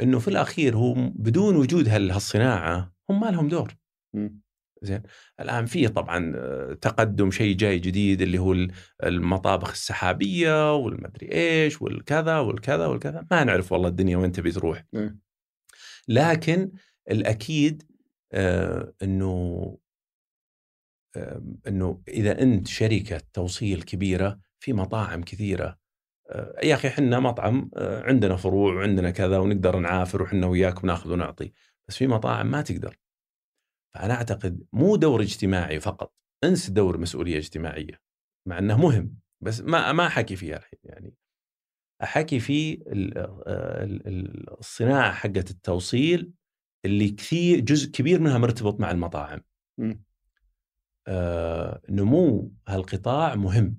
إنه في الأخير هم بدون وجود هال- هالصناعة هم ما لهم دور. زين. الآن في طبعا آه، تقدم شيء جاي جديد اللي هو ال- المطابخ السحابية والمدري إيش والكذا والكذا والكذا. ما نعرف والله الدنيا وين تبي تروح. إيه. لكن الأكيد إنه آه إنه إذا أنت شركة توصيل كبيرة في مطاعم كثيرة آه يا أخي إحنا مطعم آه عندنا فروع وعندنا كذا ونقدر نعافر وحنا وياك وناخذ ونعطي بس في مطاعم ما تقدر. فأنا أعتقد مو دور اجتماعي فقط أنس دور مسؤولية اجتماعية مع إنه مهم بس ما ما أحكي فيها الحين يعني. أحكي في ال- ال- ال- الصناعة حقت التوصيل اللي كثير جزء كبير منها مرتبط مع المطاعم. مم. آه، نمو هالقطاع مهم.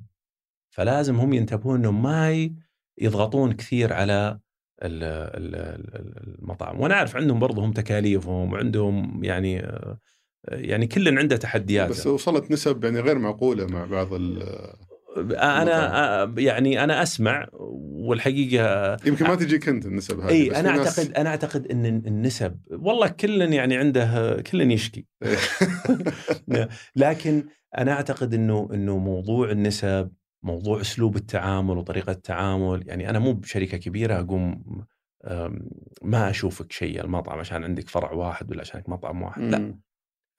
فلازم هم ينتبهون إنهم ما يضغطون كثير على ال- ال- ال- المطاعم. وأنا أعرف عندهم برضه هم تكاليفهم وعندهم يعني آه، يعني كل عنده تحديات بس وصلت نسب يعني غير معقولة مع بعض ال أنا آه، يعني أنا أسمع والحقيقة يمكن ما تجيك انت النسب هذه إي أنا في ناس- أعتقد أنا أعتقد إن النسب والله كل يعني عنده كل يشكي. لكن أنا أعتقد إنه إنه موضوع النسب موضوع أسلوب التعامل وطريقة التعامل يعني أنا مو بشركة كبيرة أقوم ما أشوفك شيء المطعم عشان عندك فرع واحد ولا عشانك مطعم واحد. لا.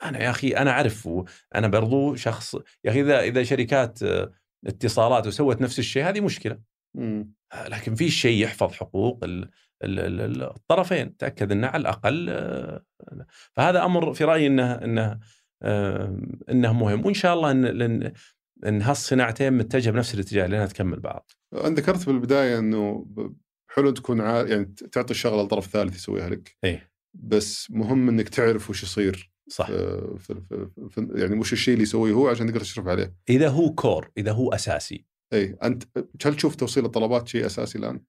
أنا يا أخي أنا أعرف أنا برضو شخص يا أخي إذا إذا شركات آه، اتصالات وسوت نفس الشيء هذه مشكلة. مم. لكن في شيء يحفظ حقوق ال- ال- ال- ال- الطرفين تأكد إنه على الأقل آه، فهذا أمر في رأيي إنه إنه آه، إنه مهم. وإن شاء الله إن إن, هالصناعتين متجهة بنفس الاتجاه لانها تكمل بعض. انت ذكرت بالبداية إنه حلو تكون عا... يعني تعطي الشغلة لطرف ثالث يسويها لك. إيه. بس مهم إنك تعرف وش يصير. صح. في... في... في... يعني وش الشيء اللي يسويه هو عشان تقدر تشرف عليه. إذا هو كور إذا هو أساسي. إي أنت هل تشوف توصيل الطلبات شيء أساسي الآن؟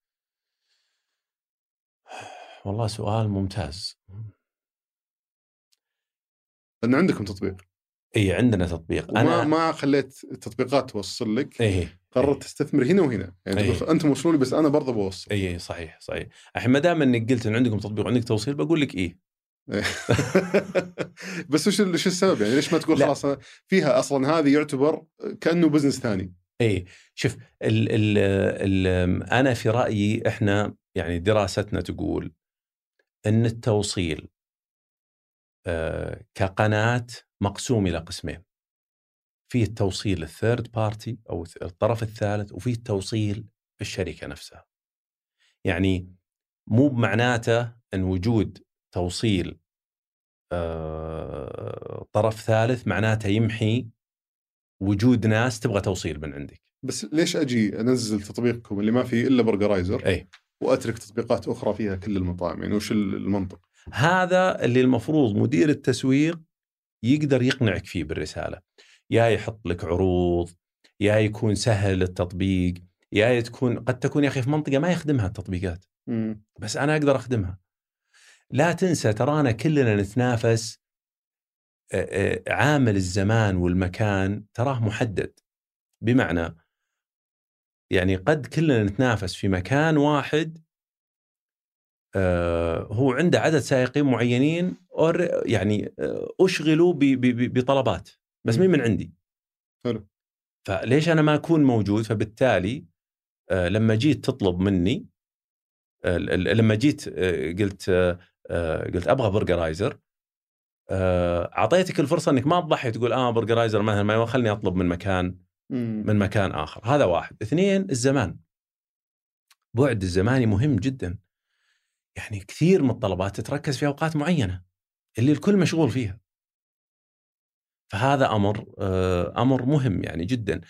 والله سؤال ممتاز. لأن عندكم تطبيق. إي عندنا تطبيق. وما أنا ما خليت التطبيقات توصل لك. إيه قررت تستثمر هنا وهنا. يعني إيه. أنتم وصلوا لي بس أنا برضه بوصل. إي صحيح صحيح. الحين ما دام إنك قلت إن عندكم تطبيق وعندك توصيل بقول لك إيه بس وش وش السبب يعني ليش ما تقول لا. خلاص فيها أصلا هذه يعتبر كأنه business ثاني اي شوف ال ال ال أنا في رأيي إحنا يعني دراستنا تقول إن التوصيل آه، كقناة مقسوم إلى قسمين. في التوصيل ال third party أو الطرف الثالث وفي التوصيل في الشركة نفسها. يعني مو بمعناته إن وجود توصيل آه، طرف ثالث معناته يمحي وجود ناس تبغى توصيل من عندك. بس ليش أجي أنزل تطبيقكم اللي ما فيه إلا برجرايزر اي وأترك تطبيقات أخرى فيها كل المطاعم يعني وش ال- المنطق؟ هذا اللي المفروض مدير التسويق يقدر يقنعك فيه بالرسالة يا يحط لك عروض يا يكون سهل التطبيق يا تكون قد تكون يا أخي في منطقة ما يخدمها التطبيقات مم. بس أنا أقدر أخدمها لا تنسى ترانا كلنا نتنافس عامل الزمان والمكان تراه محدد بمعنى يعني قد كلنا نتنافس في مكان واحد هو عنده عدد سائقين معينين يعني أشغلوا بطلبات بس. مين من عندي حلو. فليش أنا ما أكون موجود فبالتالي لما جيت تطلب مني لما جيت قلت قلت أبغى برجرايزر. آه، أعطيتك الفرصة إنك ما تضحي تقول آه برجرايزر مثلا ما خلني أطلب من مكان. من مكان آخر. هذا واحد. اثنين الزمان. بعد الزماني مهم جدا. يعني كثير من الطلبات تتركز في أوقات معينة اللي الكل مشغول فيها. فهذا أمر آه، أمر مهم يعني جدا.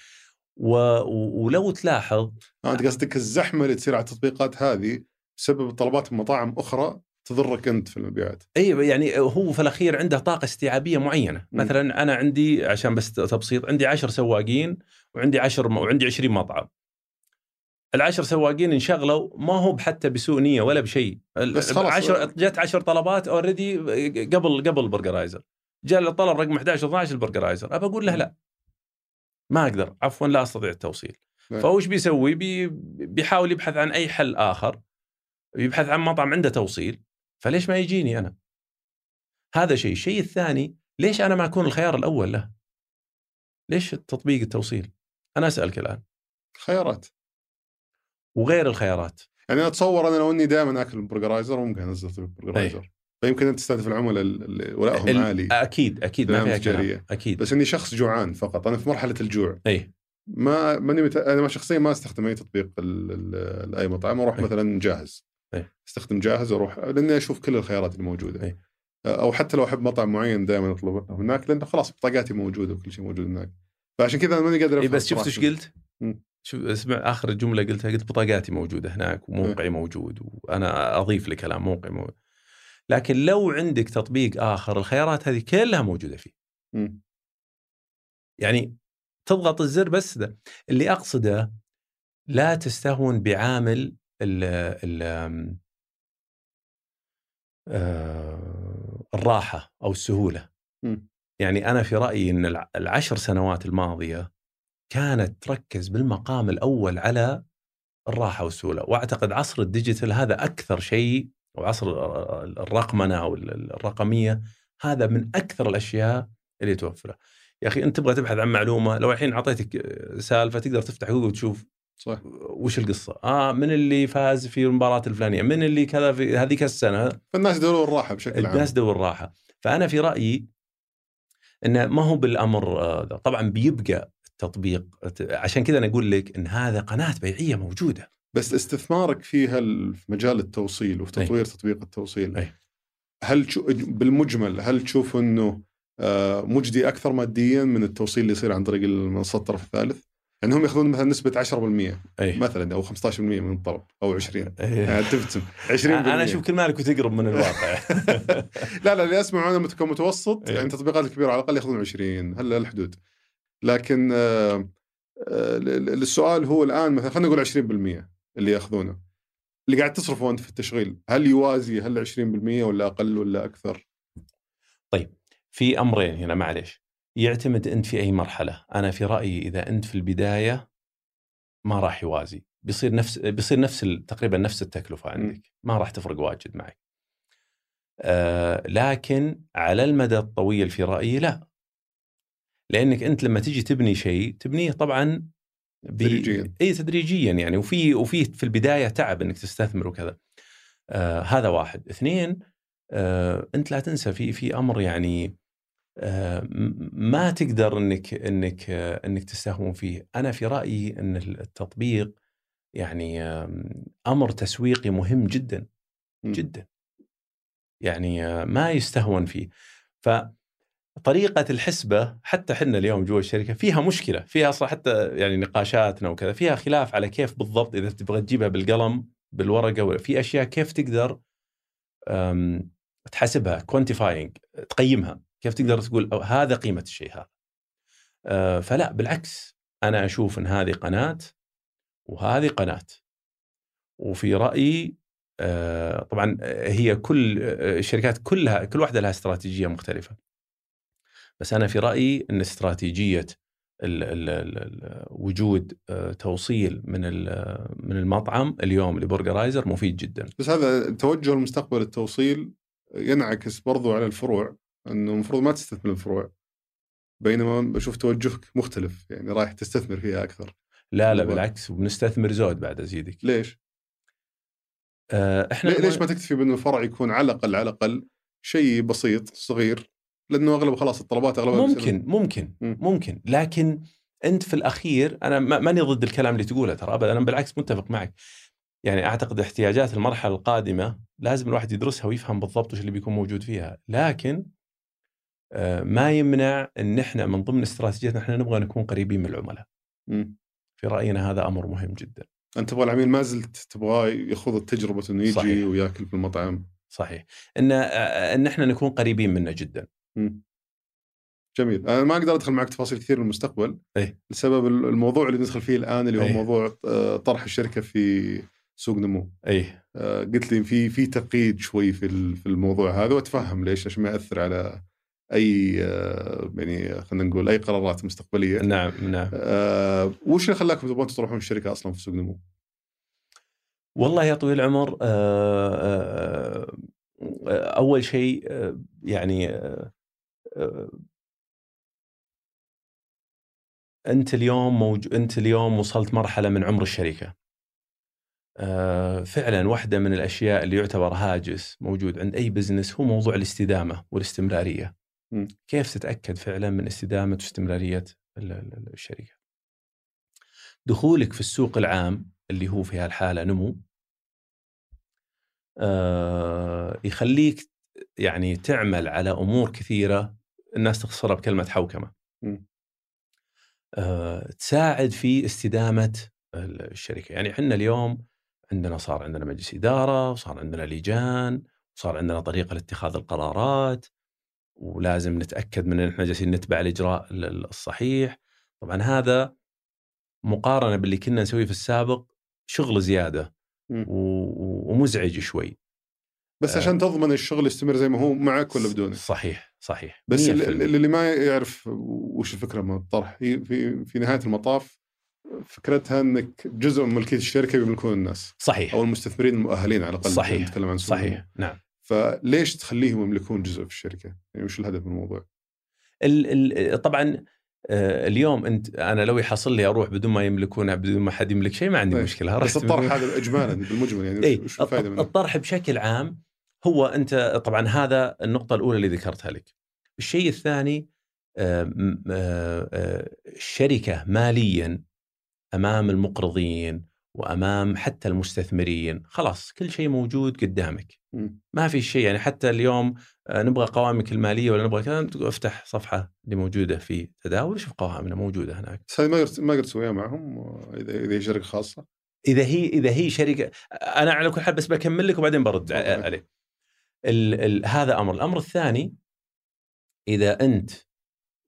و- ولو تلاحظ آه، انت قصدك الزحمة اللي تصير على التطبيقات هذه بسبب طلبات من مطاعم أخرى تضرك أنت في المبيعات. إي يعني هو في الأخير عنده طاقة استيعابية معينة. مم. مثلا أنا عندي عشان بس تبسيط عندي عشر سواقين وعندي عشر وعندي 20 مطعم. العشر سواقين انشغلوا ما هو حتى بسوء نية ولا بشيء. بس خلاص. عشر جت عشر طلبات already قبل قبل برجرايزر جاء له طلب رقم 11 12 البرجرايزر. أبى أقول له لا. ما أقدر. عفوا لا أستطيع التوصيل. نعم. فوش بيسوي؟ بي بيحاول يبحث عن أي حل آخر. يبحث عن مطعم عنده توصيل. فليش ما يجيني أنا؟ هذا شيء. الشيء الثاني ليش أنا ما أكون الخيار الأول له؟ ليش تطبيق التوصيل؟ أنا أسألك الآن. خيارات وغير الخيارات. يعني أنا أتصور أنا لو إني دائما آكل برجرايزر ممكن أنزل تطبيق برجرايزر فيمكن أنت تستهدف العملاء اللي ولائهم ال- عالي. أكيد أكيد ما فيها كلام. أكيد. بس إني شخص جوعان فقط. أنا في مرحلة الجوع. اي ما ماني مت... أنا شخصيا ما أستخدم أي تطبيق ال... ال... لاي مطعم. أروح أي. مثلا جاهز. أي. استخدم جاهز وأروح لأني أشوف كل الخيارات الموجوده أي. أو حتى لو أحب مطعم معين دائما اطلبه هناك لأنه خلاص بطاقاتي موجودة وكل شيء موجود هناك فعشان كذا أنا ماني قادر أفهم بس شفت إيش. قلت؟ شوف اسمع آخر جملة قلتها قلت بطاقاتي موجودة هناك وموقعي موجود وأنا أضيف لكلام موقعي موجود. لكن لو عندك تطبيق آخر الخيارات هذه كلها موجودة فيه مم. يعني تضغط الزر بس ده اللي أقصده لا تستهون بعامل ال ال آه، الراحة أو السهولة مم. يعني أنا في رأيي إن الع- العشر سنوات الماضية كانت تركز بالمقام الأول على الراحة والسهولة وأعتقد عصر الديجيتال هذا أكثر شيء وعصر الرقمنة أو الرقمية هذا من أكثر الأشياء اللي توفره يا أخي أنت تبغى تبحث عن معلومة لو الحين أعطيتك سالفة تقدر تفتح جوجل وتشوف صح وش القصة آه من اللي فاز في المباراة الفلانية من اللي كذا في هذيك السنة فالناس يدورون الراحه بشكل عام الناس دور الراحه فأنا في رأيي انه ما هو بالأمر آه، ذا. طبعا بيبقى التطبيق عشان كذا أنا أقول لك إن هذا قناة بيعية موجودة بس استثمارك في هال- في مجال التوصيل وفي تطوير تطبيق التوصيل أي. هل بالمجمل هل تشوف إنه آه، مجدي أكثر ماديا من التوصيل اللي يصير عن طريق المنصات الطرف الثالث؟ يعني هم ياخذون مثلا نسبة 10% اي مثلا أو 15% من الطلب أو 20 إيه. يعني تبتسم 20% أنا أشوف كل مالك وتقرب من الواقع. لا لا اللي اسمع أنا كمتوسط إيه. يعني التطبيقات الكبيرة على الأقل ياخذون 20 هلا الحدود لكن آه، آه، السؤال هو الآن مثلا خلينا نقول 20% اللي ياخذونه. اللي قاعد تصرفه انت في التشغيل هل يوازي هل 20% ولا أقل ولا أكثر؟ في أمرين هنا معليش. يعتمد أنت في أي مرحلة. أنا في رأيي إذا أنت في البداية ما راح يوازي. بيصير نفس بيصير نفس تقريبا نفس التكلفة عندك. ما راح تفرق واجد معك. آه لكن على المدى الطويل في رأيي لا. لأنك أنت لما تيجي تبني شيء تبنيه طبعا تدريجياً. اي تدريجيا يعني. وفي وفي في البداية تعب إنك تستثمر وكذا. آه هذا واحد. اثنين آه أنت لا تنسى في في أمر يعني آه ما تقدر إنك إنك آه إنك تستهون فيه. أنا في رأيي إن التطبيق يعني أمر تسويقي مهم جدا مم. جدا. يعني آه، ما يستهون فيه. فطريقة الحسبة حتى حنا اليوم جوا الشركة فيها مشكلة. فيها أصلا حتى يعني نقاشاتنا وكذا فيها خلاف على كيف بالضبط إذا تبغى تجيبها بالقلم بالورقة في أشياء كيف تقدر أم، تحاسبها كوانتيفاينج تقيمها. كيف تقدر تقول أو هذا قيمة الشيء هذا؟ أه، فلا بالعكس أنا أشوف أن هذه قناة وهذه قناة. وفي رأيي آه، طبعا آه، هي كل آه، الشركات كلها كل واحدة لها استراتيجية مختلفة. بس أنا في رأيي أن استراتيجية ال ال ال ال وجود آه، توصيل من من المطعم اليوم لبرجرايزر مفيد جدا. بس هذا توجه المستقبل التوصيل ينعكس برضو على الفروع. إنه المفروض ما تستثمر الفروع بينما بشوف توجهك مختلف يعني رايح تستثمر فيها أكثر لا لا. بالعكس وبنستثمر زود بعد أزيدك ليش؟ آه، إحنا ليش ما تكتفي بانه الفرع يكون على الأقل على الأقل شيء بسيط صغير لأنه أغلب خلاص الطلبات أغلبها ممكن ممكن مم. ممكن لكن أنت في الأخير أنا ما- ماني ضد الكلام اللي تقوله ترى ابدا أنا بالعكس متفق معك يعني أعتقد احتياجات المرحلة القادمة لازم الواحد يدرسها ويفهم بالضبط وش اللي بيكون موجود فيها لكن ما يمنع إن إحنا من ضمن استراتيجيتنا إحنا نبغى نكون قريبين من العملاء. في رأينا هذا أمر مهم جدا أنت تبغى العميل ما زلت تبغاه يخوض تجربه إنه يجي صحيح. ويأكل في المطعم صحيح إن آه، إن إحنا نكون قريبين منه جدا مم. جميل أنا ما أقدر أدخل معك تفاصيل كثير المستقبل إيه. لسبب الموضوع اللي ندخل فيه الآن اللي هو إيه. موضوع آه، طرح الشركة في سوق نمو اي آه، قلت لي في في تقييد شوي في في الموضوع هذا وأتفهم ليش عشان ما يأثر على أي آه، يعني خلينا نقول أي قرارات مستقبلية. نعم نعم. آه وش اللي خلاكم تبغون تطرحون الشركة أصلا في سوق نمو؟ والله يا طويل العمر آه، آه، آه، أول شيء يعني أنت اليوم موج... أنت اليوم وصلت مرحلة من عمر الشركة. فعلا واحدة من الأشياء اللي يعتبر هاجس موجود عند أي بزنس هو موضوع الاستدامة والاستمرارية. م. كيف تتأكد فعلا من استدامة واستمرارية ال- ال- الشركة دخولك في السوق العام اللي هو في هالحالة نمو آه، يخليك يعني تعمل على أمور كثيرة الناس تختصرها بكلمة حوكمة. م. آه، تساعد في استدامة الشركة، يعني إحنا اليوم عندنا صار عندنا مجلس إدارة، وصار عندنا لجان، وصار عندنا طريقة لاتخاذ القرارات، ولازم نتأكد من إن إحنا جالسين نتبع الإجراء ال- ال- الصحيح. طبعا هذا مقارنة باللي كنا نسويه في السابق شغل زيادة ومزعج شوي. بس آه. عشان تضمن الشغل يستمر زي ما هو معك ولا بدونك؟ صحيح صحيح بس 100%. اللي اللي ما يعرف وش الفكرة من الطرح هي في في نهاية المطاف فكرتها إنك جزء من ملكية الشركة بيملكون الناس صحيح أو المستثمرين المؤهلين على الأقل صحيح. نتكلم عن. صحيح نعم فليش تخليهم يملكون جزء في الشركة؟ يعني وش الهدف من الموضوع؟ ال ال طبعا آه، اليوم أنت أنا لو يحصل لي أروح بدون ما يملكونها بدون ما حد يملك شيء ما عندي طيب. مشكلة بس الطرح هذا اجمالا بالمجمل يعني وش- وش الفائده منه؟ الطرح بشكل عام هو أنت طبعا هذا النقطة الأولى اللي ذكرتها لك الشيء الثاني آه، آه، الشركة ماليا أمام المقرضين وأمام حتى المستثمرين. خلاص كل شيء موجود قدامك. مم. ما في شيء يعني حتى اليوم آه، نبغى قوائمك المالية ولا نبغى كذا افتح صفحة اللي موجودة في تداول شوف قوائمنا موجودة هناك. بس هذه ما قدرت ما قدرت تسويها معهم؟ إذا إذا هي شركة خاصة؟ إذا هي إذا هي شركة أنا على كل حال بس بكمل لك وبعدين برد أوكي. عليه ال ال هذا أمر. الأمر الثاني إذا أنت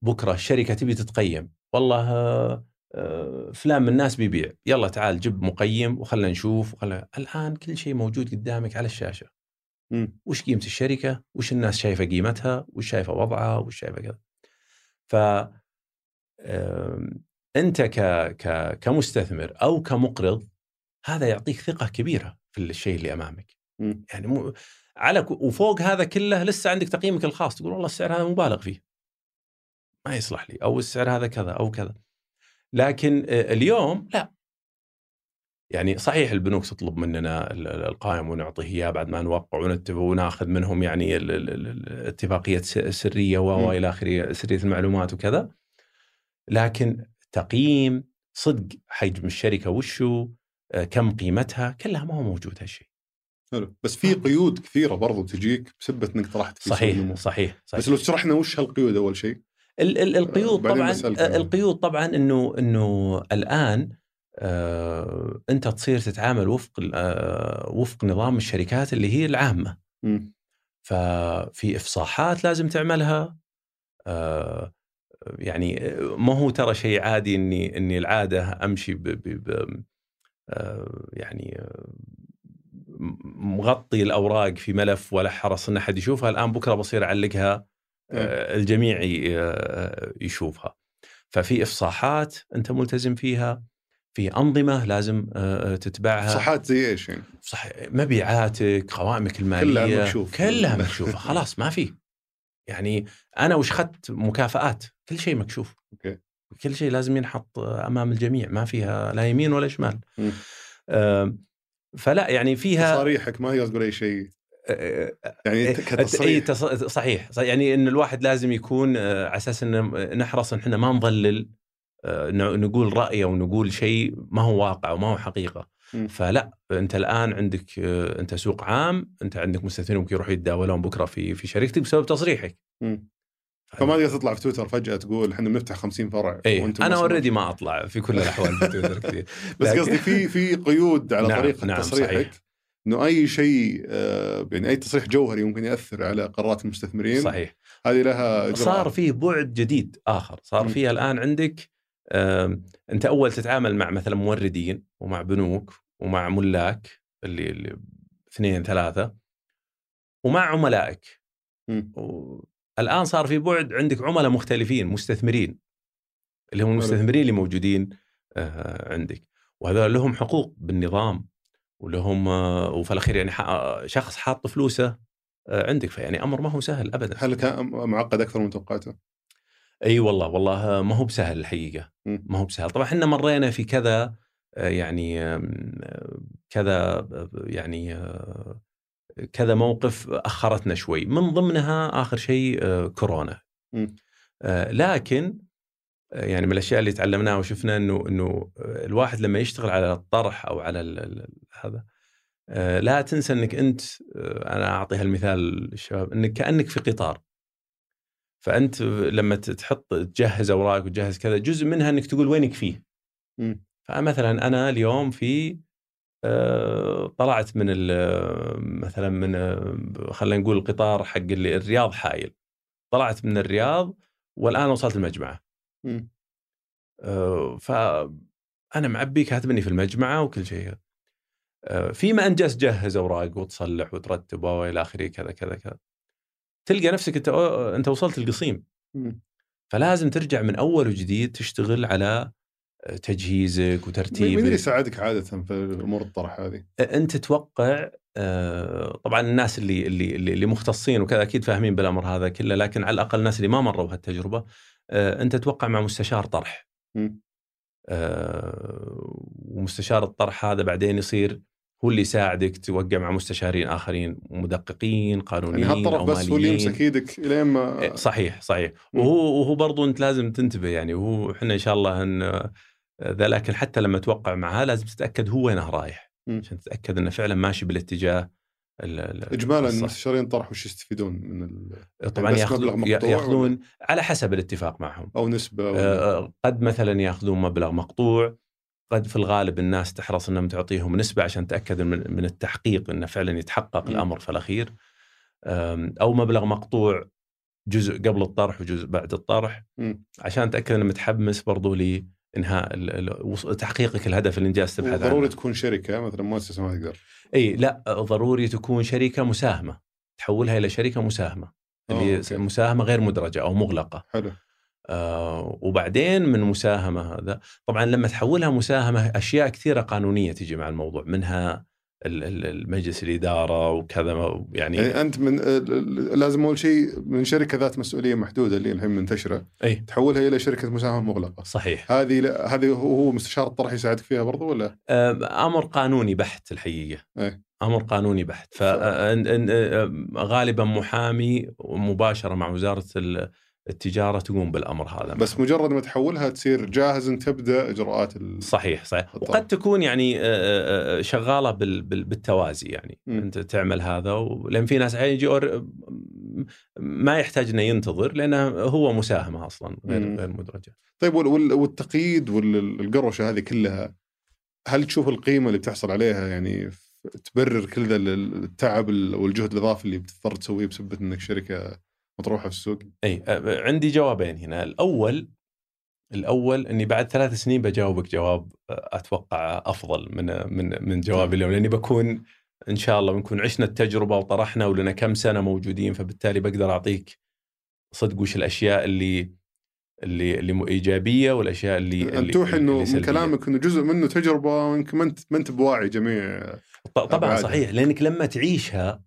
بكرة الشركة تبي تتقيم والله فلان من الناس بيبيع. يلا تعال جيب مقيم وخلنا نشوف وخلنا الآن كل شيء موجود قدامك على الشاشة. وش قيمة الشركة؟ وش الناس شايفة قيمتها؟ وش شايفة وضعها؟ وش شايفة كذا؟ ف أنت ك ك كمستثمر أو كمقرض هذا يعطيك ثقة كبيرة في الشيء اللي أمامك. يعني مو على ك- وفوق هذا كله لسه عندك تقييمك الخاص تقول والله السعر هذا مبالغ فيه. ما يصلح لي. أو السعر هذا كذا أو كذا. لكن آه، اليوم لا يعني صحيح البنوك تطلب مننا ال- ال- القائم ونعطيه اياه بعد ما نوقع ونتفق وناخذ منهم يعني ال- ال- ال- ال- اتفاقية س- سرية و مم. وإلى آخره سرية المعلومات وكذا لكن تقييم صدق حجم الشركة وشو آه، كم قيمتها كلها ما هو موجود هالشيء حلو بس في قيود كثيرة برضو تجيك بسبة إنك طرحت في. صحيح صحيح, صحيح. بس لو شرحنا وش هالقيود أول شيء القيود طبعا آه،. القيود طبعا إنه إنه الآن آه أنت تصير تتعامل وفق آه وفق نظام الشركات اللي هي العامة مم. ففي إفصاحات لازم تعملها آه يعني آه، ما هو ترى شيء عادي إني إني العادة أمشي ب ب ب آه يعني مغطي الأوراق في ملف ولا حرص إن أحد يشوفها الآن بكرة بصير أعلقها آه، الجميع ي- آه، يشوفها. ففي إفصاحات أنت ملتزم فيها في أنظمة لازم آه، تتبعها. صحات زي إيش يعني؟ صح مبيعاتك قوائمك المالية. كلها مكشوف. كلها مكشوفة. خلاص ما في. يعني أنا وش أخذت مكافآت؟ كل شيء مكشوف. أوكي. كل شيء لازم ينحط أمام الجميع. ما فيها لا يمين ولا شمال. آه، فلا يعني فيها تصاريحك ما تقدر تقول أي شيء. آه، يعني إيه، اي كتصريح تص- صحيح صح- يعني إن الواحد لازم يكون آه، على أساس إن نحرص إن إحنا ما نضلل آه، نقول رأي أو نقول شيء ما هو واقع وما هو حقيقة مم. فلا أنت الآن عندك آه، أنت سوق عام أنت عندك مستثمرين ممكن يروحوا يتداولون بكرة في في شركتك بسبب تصريحك. فما تقدر تطلع في تويتر فجأة تقول إحنا بنفتح 50 فرع اي وأنتم أنا already ما أطلع في كل الأحوال في تويتر كثير بس قصدي في في قيود على نعم، طريقة نعم، تصريحك صحيح. إنه أي شيء آه، يعني أي تصريح جوهري ممكن يأثر على قرارات المستثمرين صحيح. هذه لها إجراء. صار فيه بعد جديد آخر. صار مم. فيه الآن عندك أنت أول تتعامل مع مثلا موردين ومع بنوك ومع ملاك اللي, اللي اثنين ثلاثة ومع عملائك. الآن صار في بعد عندك عملاء مختلفين مستثمرين. اللي هم المستثمرين اللي موجودين آه، عندك. وهذول لهم حقوق بالنظام. ولهم آه، وفي الأخير يعني شخص حاط فلوسه عندك فيعني أمر ما هو سهل ابدا. هل كان معقد أكثر من توقعته؟ إي والله والله ما هو بسهل الحقيقة. ما هو بسهل. طبعا إحنا مرينا في كذا يعني كذا يعني كذا موقف أخرتنا شوي. من ضمنها آخر شيء كورونا. لكن يعني من الأشياء اللي تعلمناها وشفنا انه إنه الواحد لما يشتغل على الطرح أو على هذا لا تنسى إنك أنت أنا أعطي هالمثال للشباب إنك كأنك في قطار. فأنت لما تحط تجهز اوراق وتجهز كذا جزء منها إنك تقول وينك فيه؟ فمثلا أنا اليوم في آه، طلعت من مثلا من آه، خلينا نقول القطار حق اللي الرياض حايل. طلعت من الرياض والآن وصلت المجمعه آه، فأنا معبي كاتبني في المجمعه وكل شيء. فيما انت جالس تجهز أوراق وتصلح وترتب وإلى آخره كذا كذا كذا. تلقى نفسك أنت أنت وصلت القصيم. فلازم ترجع من أول وجديد تشتغل على تجهيزك وترتيبك مين اللي يساعدك عاده في أمور الطرح هذه؟ أنت توقع طبعا الناس اللي اللي اللي مختصين وكذا أكيد فاهمين بالأمر هذا كله لكن على الأقل الناس اللي ما مروا هالتجربه أنت توقع مع مستشار طرح. ومستشار الطرح هذا بعدين يصير هو اللي يساعدك توقع مع مستشارين آخرين مدققين قانونيين يعني هالطرف بس هو اللي يمسك إيدك لين ما إيه، صحيح صحيح. وهو وهو برضو أنت لازم تنتبه يعني وهو إحنا إن شاء الله إن ذا لكن حتى لما توقع معاه لازم تتأكد هو وينه رايح. عشان تتأكد إنه فعلا ماشي بالاتجاه اجمالا المستشارين طرح وش يستفيدون من ال... طبعا ياخذون يأخذون على حسب الاتفاق معهم. أو نسبة أو آه قد مثلا يأخذون مبلغ مقطوع قد في الغالب الناس تحرص إنهم تعطيهم نسبة عشان تاكد من, من التحقيق إنه فعلا يتحقق م. الأمر في الأخير. أو مبلغ مقطوع جزء قبل الطرح وجزء بعد الطرح. م. عشان تأكد إنه متحمس برضو لانهاء تحقيقك الهدف اللي انت جالس تبحث عنه. ضروري تكون شركة مثلا مؤسسه ما تقدر إي لا ضروري تكون شركة مساهمة. تحولها إلى شركة مساهمة. اللي هي مساهمة غير مدرجة أو مغلقة. حلو. آه وبعدين من مساهمة هذا طبعا لما تحولها مساهمة أشياء كثيرة قانونية تجي مع الموضوع منها المجلس الإدارة وكذا يعني, يعني أنت من لازم أول شيء من شركة ذات مسؤولية محدودة اللي الحين منتشرة أي. تحولها إلى شركة مساهمة مغلقة صحيح هذه هذه هو مستشار الطرح يساعدك فيها برضو ولا؟ أمر قانوني بحت الحقيقة أي. أمر قانوني بحت فغالبا محامي مباشره مع وزارة التجارة تقوم بالأمر هذا بس مجرد ما تحولها تصير جاهز أن تبدأ إجراءات صحيح صحيح الطرح. وقد تكون يعني شغالة بالتوازي يعني م. أنت تعمل هذا لأن في ناس يجي ما يحتاج إنه ينتظر لأنه هو مساهمة أصلا غير غير مدرجة. طيب والتقييد والقروشه هذه كلها هل تشوف القيمة اللي بتحصل عليها يعني تبرر كل ذا التعب والجهد الإضافي اللي بتضطر تسويه بسبب إنك شركة مطروحه في السوق؟ إي عندي جوابين هنا، الأول الأول إني بعد ثلاث سنين بجاوبك جواب أتوقع أفضل من من من جوابي اليوم لأني بكون إن شاء الله بنكون عشنا التجربة وطرحنا ولنا كم سنة موجودين فبالتالي بقدر أعطيك صدق وش الأشياء اللي اللي اللي إيجابية والأشياء اللي انت توحي إنه من كلامك إنه جزء منه تجربة ويمكن ما أنت ما أنت بواعي جميع طبعا أبعادها. صحيح لأنك لما تعيشها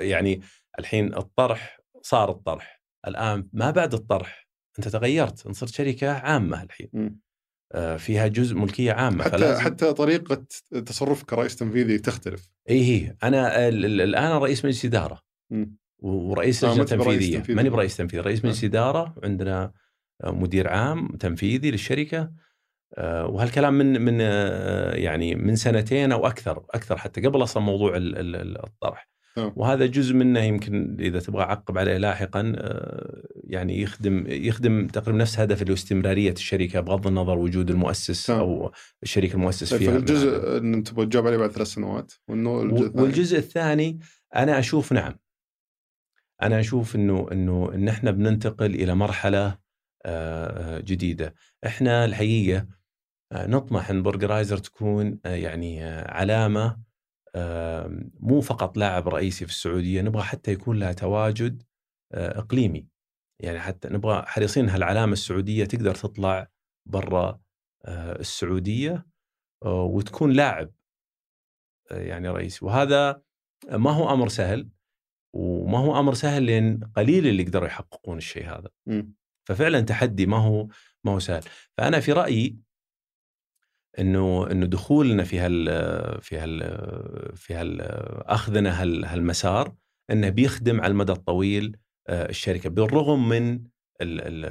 يعني الحين الطرح صار الطرح. الآن ما بعد الطرح أنت تغيرت انت صرت شركة عامة الحين. آه فيها جزء ملكية عامة حتى فلازم... حتى طريقة تصرفك كرئيس تنفيذي تختلف. إي هي. أنا الآن رئيس مجلس إدارة. ورئيس لجنه تنفيذية. ماني برئيس تنفيذي. رئيس مجلس إدارة عندنا مدير عام تنفيذي للشركة. آه، وهالكلام من من آه، يعني من سنتين أو أكثر أكثر حتى قبل أصلا موضوع الطرح. نعم. وهذا جزء منه يمكن إذا تبغى أعقب عليه لاحقا آه، يعني يخدم يخدم تقريبا نفس هدف اللي هو استمرارية الشركة بغض النظر وجود المؤسس نعم. أو الشريك المؤسس فيها الجزء إن انت تبغى تجاوب عليه بعد ثلاث سنوات والنوع الجزء والجزء الثاني أنا أشوف نعم. أنا أشوف إنه إنه إن إحنا بننتقل إلى مرحلة آه، جديدة. إحنا الحقيقة آه، نطمح إن برجرايزر تكون يعني علامة مو فقط لاعب رئيسي في السعودية نبغى حتى يكون لها تواجد إقليمي يعني حتى نبغى حريصين هالعلامة السعودية تقدر تطلع برا آه، السعودية آه، وتكون لاعب آه، يعني رئيسي وهذا ما هو أمر سهل وما هو أمر سهل لأن قليل اللي يقدروا يحققون الشيء هذا. م. ففعلا تحدي ما هو ما هو سهل، فأنا في رأيي إنه إنه دخولنا في هال في هال في هال أخذنا هال هالمسار إنه بيخدم على المدى الطويل الشركة بالرغم من ال ال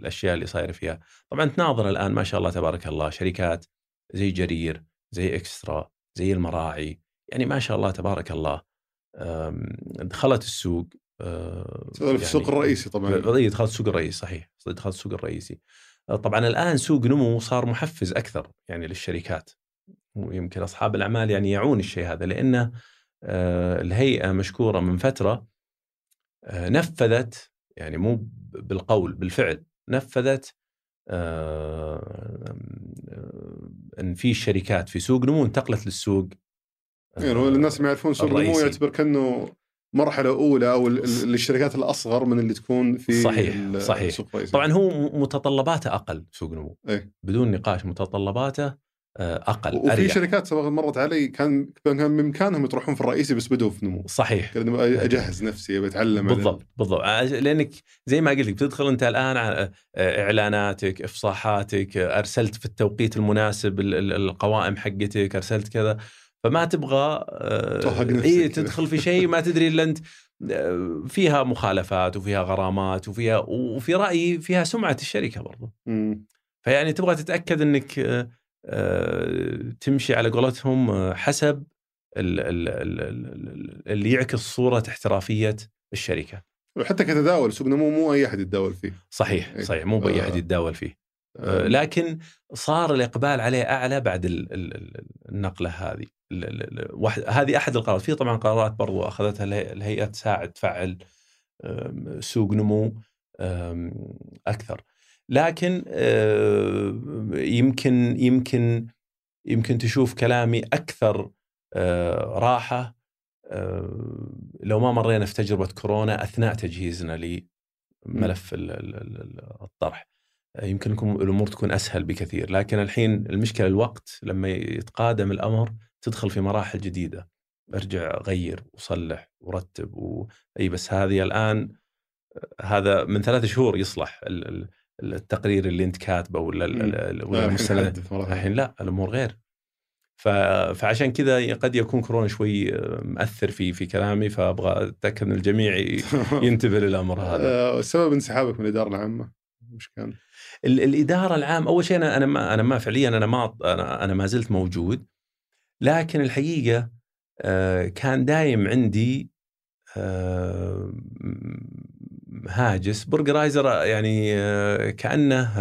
الأشياء اللي صايرة فيها، طبعا تناظر الآن ما شاء الله تبارك الله شركات زي جرير، زي إكسترا، زي المراعي، يعني ما شاء الله تبارك الله دخلت السوق يعني السوق الرئيسي طبعا. دخلت السوق الرئيسي صحيح دخلت السوق الرئيسي. طبعا الآن سوق نمو صار محفز أكثر يعني للشركات. ويمكن أصحاب الأعمال يعني يعون الشيء هذا لأنه الهيئة مشكورة من فترة نفذت يعني مو بالقول بالفعل نفذت إن في شركات في سوق نمو انتقلت للسوق يعني هو الناس ما يعرفون سوق النمو يعتبر كأنه مرحلة أولى أو للشركات الأصغر من اللي تكون في صحيح صحيح. طبعا هو متطلباته أقل سوق نمو إيه؟ بدون نقاش متطلباته أقل وفي أريح. شركات سبق مرت علي كان كان بإمكانهم يطرحون في الرئيسي بس بدوا في نمو صحيح أجهز نفسي بتعلم بالضبط بالضبط لأنك زي ما قلت لك بتدخل أنت الآن على إعلاناتك إفصاحاتك أرسلت في التوقيت المناسب القوائم حقتك أرسلت كذا فما تبغى اي تدخل في شيء ما تدري إلا أنت فيها مخالفات وفيها غرامات وفيها وفي رأيي فيها سمعة الشركة برضو فيعني تبغى تتأكد إنك تمشي على قولتهم حسب اللي يعكس صورة احترافية الشركة. وحتى كتداول سوق نمو مو أي أحد يتداول فيه. صحيح صحيح مو بأي أحد يتداول فيه. لكن صار الإقبال عليه أعلى بعد النقلة هذه. هذه أحد القرارات. في طبعا قرارات برضو أخذتها الهيئة تساعد تفعل سوق نمو أكثر. لكن يمكن يمكن يمكن تشوف كلامي أكثر راحة لو ما مرينا في تجربة كورونا أثناء تجهيزنا لملف الطرح. يمكن الأمور تكون أسهل بكثير لكن الحين المشكلة الوقت لما يتقادم الأمر تدخل في مراحل جديدة. ارجع غير وصلح ورتب و... إي بس هذه الآن هذا من ثلاث شهور يصلح التقرير اللي أنت كاتبه ولا ولا المستند. الحين لا الأمور غير. ف... فعشان كذا قد يكون كورونا شوي مأثر في في كلامي فأبغى أتأكد إن الجميع ينتبه للأمر هذا. سبب انسحابك من الاداره العامة وش كان؟ الإدارة العام أول شيء أنا أنا ما أنا ما فعليا أنا ما أنا أنا ما زلت موجود لكن الحقيقة كان دايم عندي هاجس برجرايزر يعني كأنه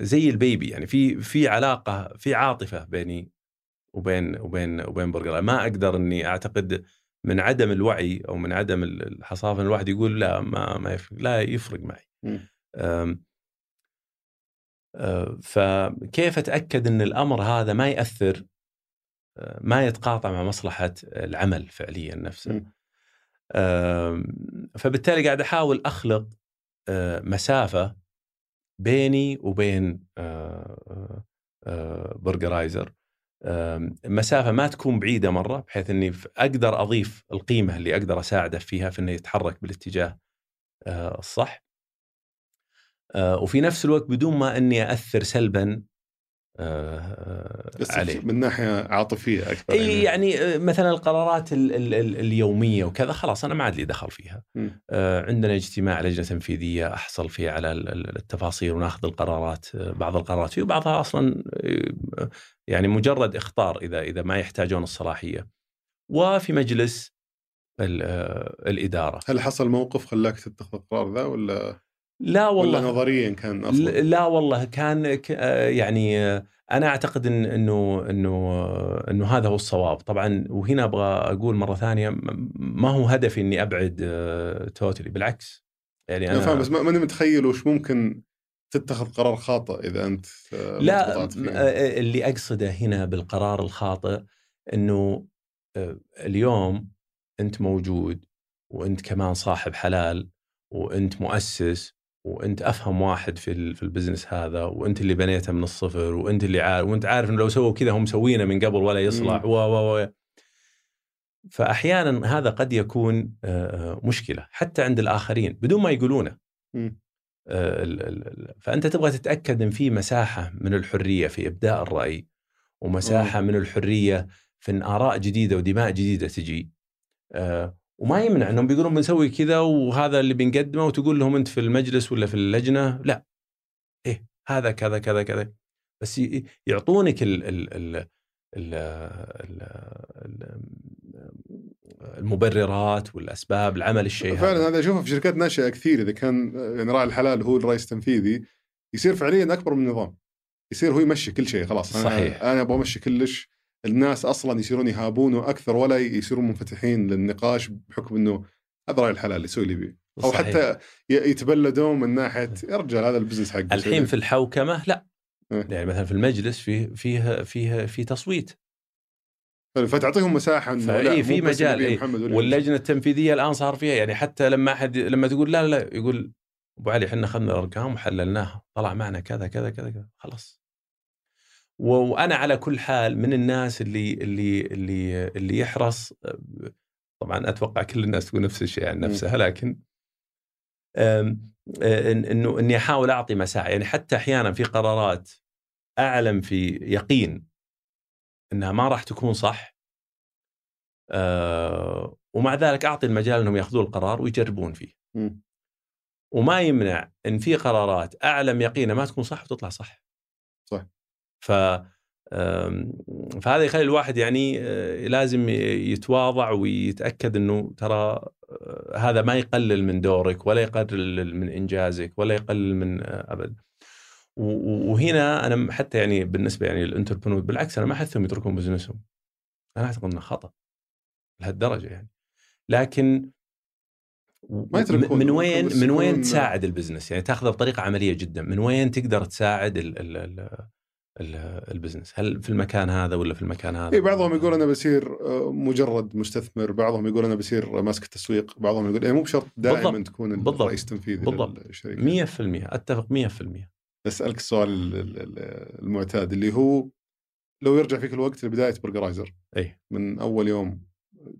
زي ال baby يعني في في علاقة في عاطفة بيني وبين وبين وبين برجر ما أقدر إني أعتقد من عدم الوعي أو من عدم الحصافة الواحد يقول لا ما ما يفرق لا يفرق معي. فكيف أتأكد إن الأمر هذا ما يأثر ما يتقاطع مع مصلحة العمل فعليا نفسه. فبالتالي قاعد أحاول أخلق مسافة بيني وبين برجرايزر مسافة ما تكون بعيدة مرة بحيث إني أقدر أضيف القيمة اللي أقدر أساعده فيها في إنه يتحرك بالاتجاه الصح. وفي نفس الوقت بدون ما إني اثر سلبا بس عليه. من ناحية عاطفية أكثر يعني, يعني مثلا القرارات ال ال ال اليومية وكذا خلاص أنا ما عاد لي دخل فيها. م. آه عندنا اجتماع لجنة تنفيذية أحصل فيه على التفاصيل وناخذ القرارات بعض القرارات. فيه وبعضها أصلا يعني مجرد إخطار إذا إذا ما يحتاجون الصلاحية. وفي مجلس الإدارة. هل حصل موقف خلاك تتخذ القرار ذا ولا؟ لا والله. ولا نظريا كان أفضل؟ لا والله كان يعني أنا أعتقد إن إنه إنه إنه هذا هو الصواب. طبعا وهنا أبغى أقول مرة ثانية ما هو هدفي إني أبعد توتالي بالعكس. يعني أنا فاهم بس ماني متخيل وش ممكن تتخذ قرار خاطئ إذا أنت لا اللي أقصده هنا بالقرار الخاطئ إنه اليوم أنت موجود وأنت كمان صاحب حلال وأنت مؤسس وانت افهم واحد في في البزنس هذا وانت اللي بنيته من الصفر وانت اللي عارف وانت عارف إنه لو سووا كذا هم مسوينه من قبل ولا يصلح. و و و فاحيانا هذا قد يكون مشكلة حتى عند الآخرين بدون ما يقولونه. فأنت تبغى تتأكد إن في مساحة من الحرية في إبداء الرأي ومساحة من الحرية في إن آراء جديدة ودماء جديدة تجي. وما يمنع إنهم بيقولون بنسوي كذا وهذا اللي بنقدمه وتقول لهم أنت في المجلس ولا في اللجنة؟ لا. إيه هذا كذا كذا كذا. بس يعطونك ال ال ال ال ال ال المبررات والأسباب لعمل الشيء فعلا هذا هذا أشوفه في شركات ناشئة كثير إذا كان يعني راعي الحلال هو الرئيس التنفيذي يصير فعليا أكبر من النظام. يصير هو يمشي كل شيء خلاص. أنا صحيح. أنا أبغى أمشي كلش. الناس أصلا يصيرون يهابونه أكثر ولا يصيرون منفتحين للنقاش بحكم إنه هذا راعي الحلال يسوي اللي يبيه أو صحيح. حتى يتبلدون من ناحية يا رجال هذا البزنس حقك الحين في الحوكمة لا إيه. يعني مثلا في المجلس فيه فيه فيه في تصويت فتعطيهم مساحه إنه في مجال، إيه. واللجنة التنفيذية الآن صار فيها يعني حتى لما أحد لما تقول لا لا يقول أبو علي إحنا اخذنا الأرقام وحللناها طلع معنا كذا كذا كذا كذا خلاص وأنا على كل حال من الناس اللي اللي اللي اللي يحرص طبعا أتوقع كل الناس تقول نفس الشيء عن نفسها لكن إن- إنه إني أحاول أعطي مساحة يعني حتى أحيانا في قرارات أعلم في يقين إنها ما راح تكون صح أه، ومع ذلك أعطي المجال إنهم يأخذون القرار ويجربون فيه. وما يمنع إن في قرارات أعلم يقينا ما تكون صح وتطلع صح. صح. ف فهذا يخلي الواحد يعني أه، لازم يتواضع ويتأكد إنه ترى أه، هذا ما يقلل من دورك ولا يقلل من إنجازك ولا يقلل من أه، أبد. وهنا أنا حتى يعني بالنسبة يعني لل entrepreneur بالعكس أنا ما احثهم يتركون business هم. أنا اعتقد انه خطأ لهالدرجة يعني. لكن ما يتركون. من وين من وين تساعد ال business يعني تاخذه بطريقة عملية جدا من وين تقدر تساعد ال ال ال ال ال business هل في المكان هذا ولا في المكان هذا اي بعضهم يقول أنا بصير آه، مجرد مستثمر بعضهم يقول أنا بصير ماسك التسويق بعضهم يقول يعني مو بشرط دائما بالضبط. تكون بالضبط. الرئيس التنفيذي بالضبط. للشركة 100% أتفق 100% أسألك السؤال ال- ال- ال- المعتاد اللي هو لو يرجع فيك الوقت لبداية برجرايزر إي من أول يوم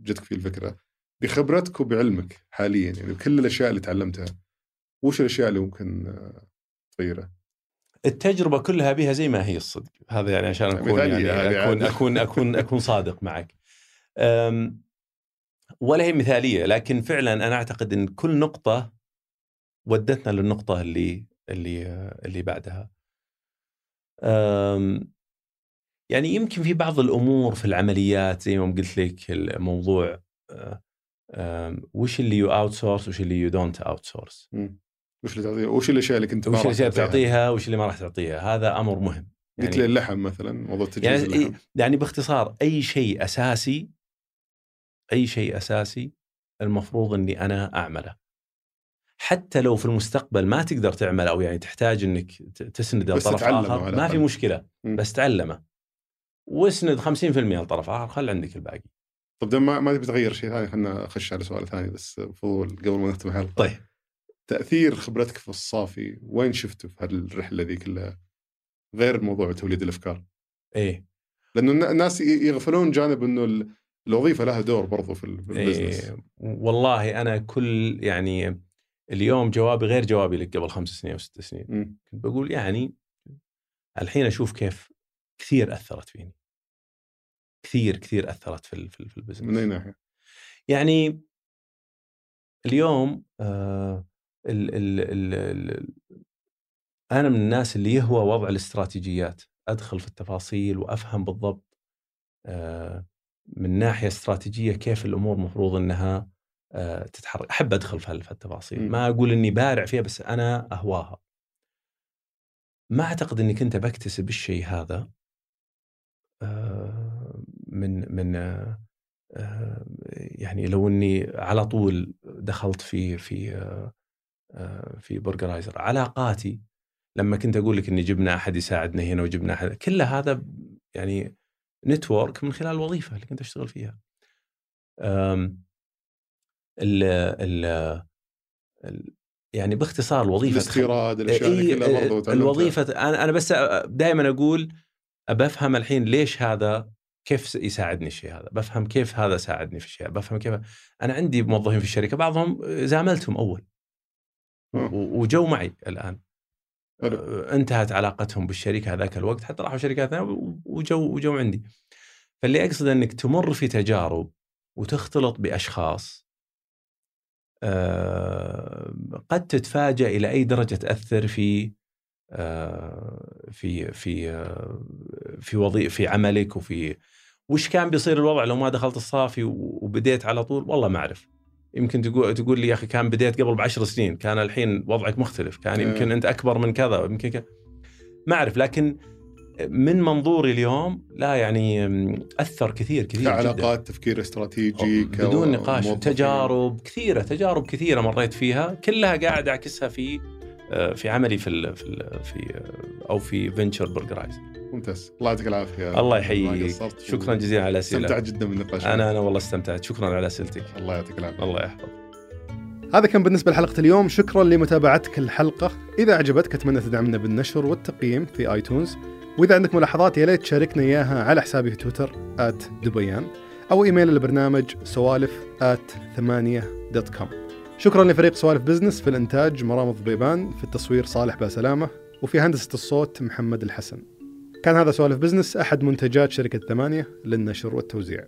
جتك فيه الفكرة بخبرتك وبعلمك حاليا يعني بكل الأشياء اللي تعلمتها وش الأشياء اللي ممكن آه، تغيرها؟ التجربة كلها بها زي ما هي الصدق هذا يعني عشان أكون مثالية يعني هذه أكون. أكون أكون أكون صادق معك ولا هي مثالية لكن فعلا أنا أعتقد إن كل نقطة ودتنا للنقطة اللي اللي اللي بعدها يعني يمكن في بعض الأمور في العمليات زي ما قلت لك الموضوع أه، وش اللي you outsource وش اللي you don't outsource. وش اللي تعطيه؟ وش الأشياء اللي كنت وش الأشياء اللي تعطيها؟ وش اللي ما راح تعطيها؟ هذا أمر مهم. قلت لي اللحم مثلا موضوع تجهيز يعني اللحم. يعني باختصار أي شيء أساسي أي شيء أساسي المفروض إني أنا أعمله. حتى لو في المستقبل ما تقدر تعمله أو يعني تحتاج إنك تسند لطرف آخر ما في. مشكلة مم. بس تعلمه. واسند 50% لطرف آخر خل عندك الباقي. طب ما ما تبي تغير شيء ثاني؟ خلينا نخش على سؤال ثاني بس فضول قبل ما نختم الحلقة طيب. تأثير خبرتك في الصافي وين شفته في هالرحلة ذي كلها؟ غير موضوع توليد الأفكار. إيه. لأنه الن- الناس يغفلون جانب إنه ال- الوظيفة لها دور برضو في ال- في ال business إيه والله أنا كل يعني اليوم جوابي غير جوابي لك قبل خمس سنين أو ست سنين. كنت بقول يعني الحين أشوف كيف كثير أثرت فيني. كثير كثير أثرت في في ال business من أي ناحية؟ يعني اليوم آه ال ال ال ال أنا من الناس اللي يهوى وضع الاستراتيجيات أدخل في التفاصيل وأفهم بالضبط آه من ناحية استراتيجية كيف الأمور مفروض إنها آه تتحرك. أحب أدخل في التفاصيل. مم. ما أقول إني بارع فيها بس أنا أهواها. ما أعتقد إني كنت بكتسب الشيء هذا آه، من من يعني لو إني على طول دخلت في في في برجرايزر علاقاتي لما كنت أقول لك إني جبنا أحد يساعدنا هنا وجبنا أحد كل هذا يعني network من خلال الوظيفه اللي كنت أشتغل فيها. ال ال يعني باختصار الوظيفه الاستيراد الأشياء إيه كلها برضو تعلمتها. الوظيفة أنا أنا بس دائما أقول بفهم الحين ليش هذا كيف يساعدني الشيء هذا بفهم كيف هذا ساعدني في الشيء بفهم كيف أنا عندي موظفين في الشركة بعضهم زاملتهم أول آه. وجو معي الآن. حلو. انتهت علاقتهم بالشركة هذاك الوقت حتى راحوا شركات ثانية وجو وجو عندي. فاللي اقصد إنك تمر في تجارب وتختلط بأشخاص آه، قد تتفاجأ إلى أي درجة تأثر في آه، في في آه، في وظيفه في عملك وفي وش كان بيصير الوضع لو ما دخلت الصافي وبديت على طول؟ والله ما أعرف. يمكن تقول تقول لي يا أخي كان بديت قبل بعشر سنين كان الحين وضعك مختلف كان إيه. يمكن أنت أكبر من كذا يمكن كذا ما أعرف لكن من منظوري اليوم لا يعني أثر كثير كثير جدا كعلاقات تفكير استراتيجي بدون نقاش. تجارب كثيرة تجارب كثيرة مريت فيها كلها قاعد أعكسها في في عملي في ال في ال في آه، أو في venture برجرايز ممتاز. الله يعطيك العافية. الله ما يحييك. قصرت شكرا جزيلا على استمتعت الاسئله جدا بالنقاش أنا أنا والله استمتعت. شكرا على أسئلتك. الله يعطيك العافية. الله يحفظك. هذا كان بالنسبة لحلقة اليوم. شكرا لمتابعتك الحلقة. إذا عجبتك أتمنى تدعمنا بالنشر والتقييم في iTunes. وإذا عندك ملاحظات يا ليت تشاركنا إياها على حسابي في تويتر دبيان أو إيميل البرنامج سوالف ثمانية dot com. شكرا لفريق سوالف business في الإنتاج مرام الضبيبان في التصوير صالح باسلامة وفي هندسة الصوت محمد الحسن. كان هذا سوالف بزنس أحد منتجات شركة ثمانية للنشر والتوزيع.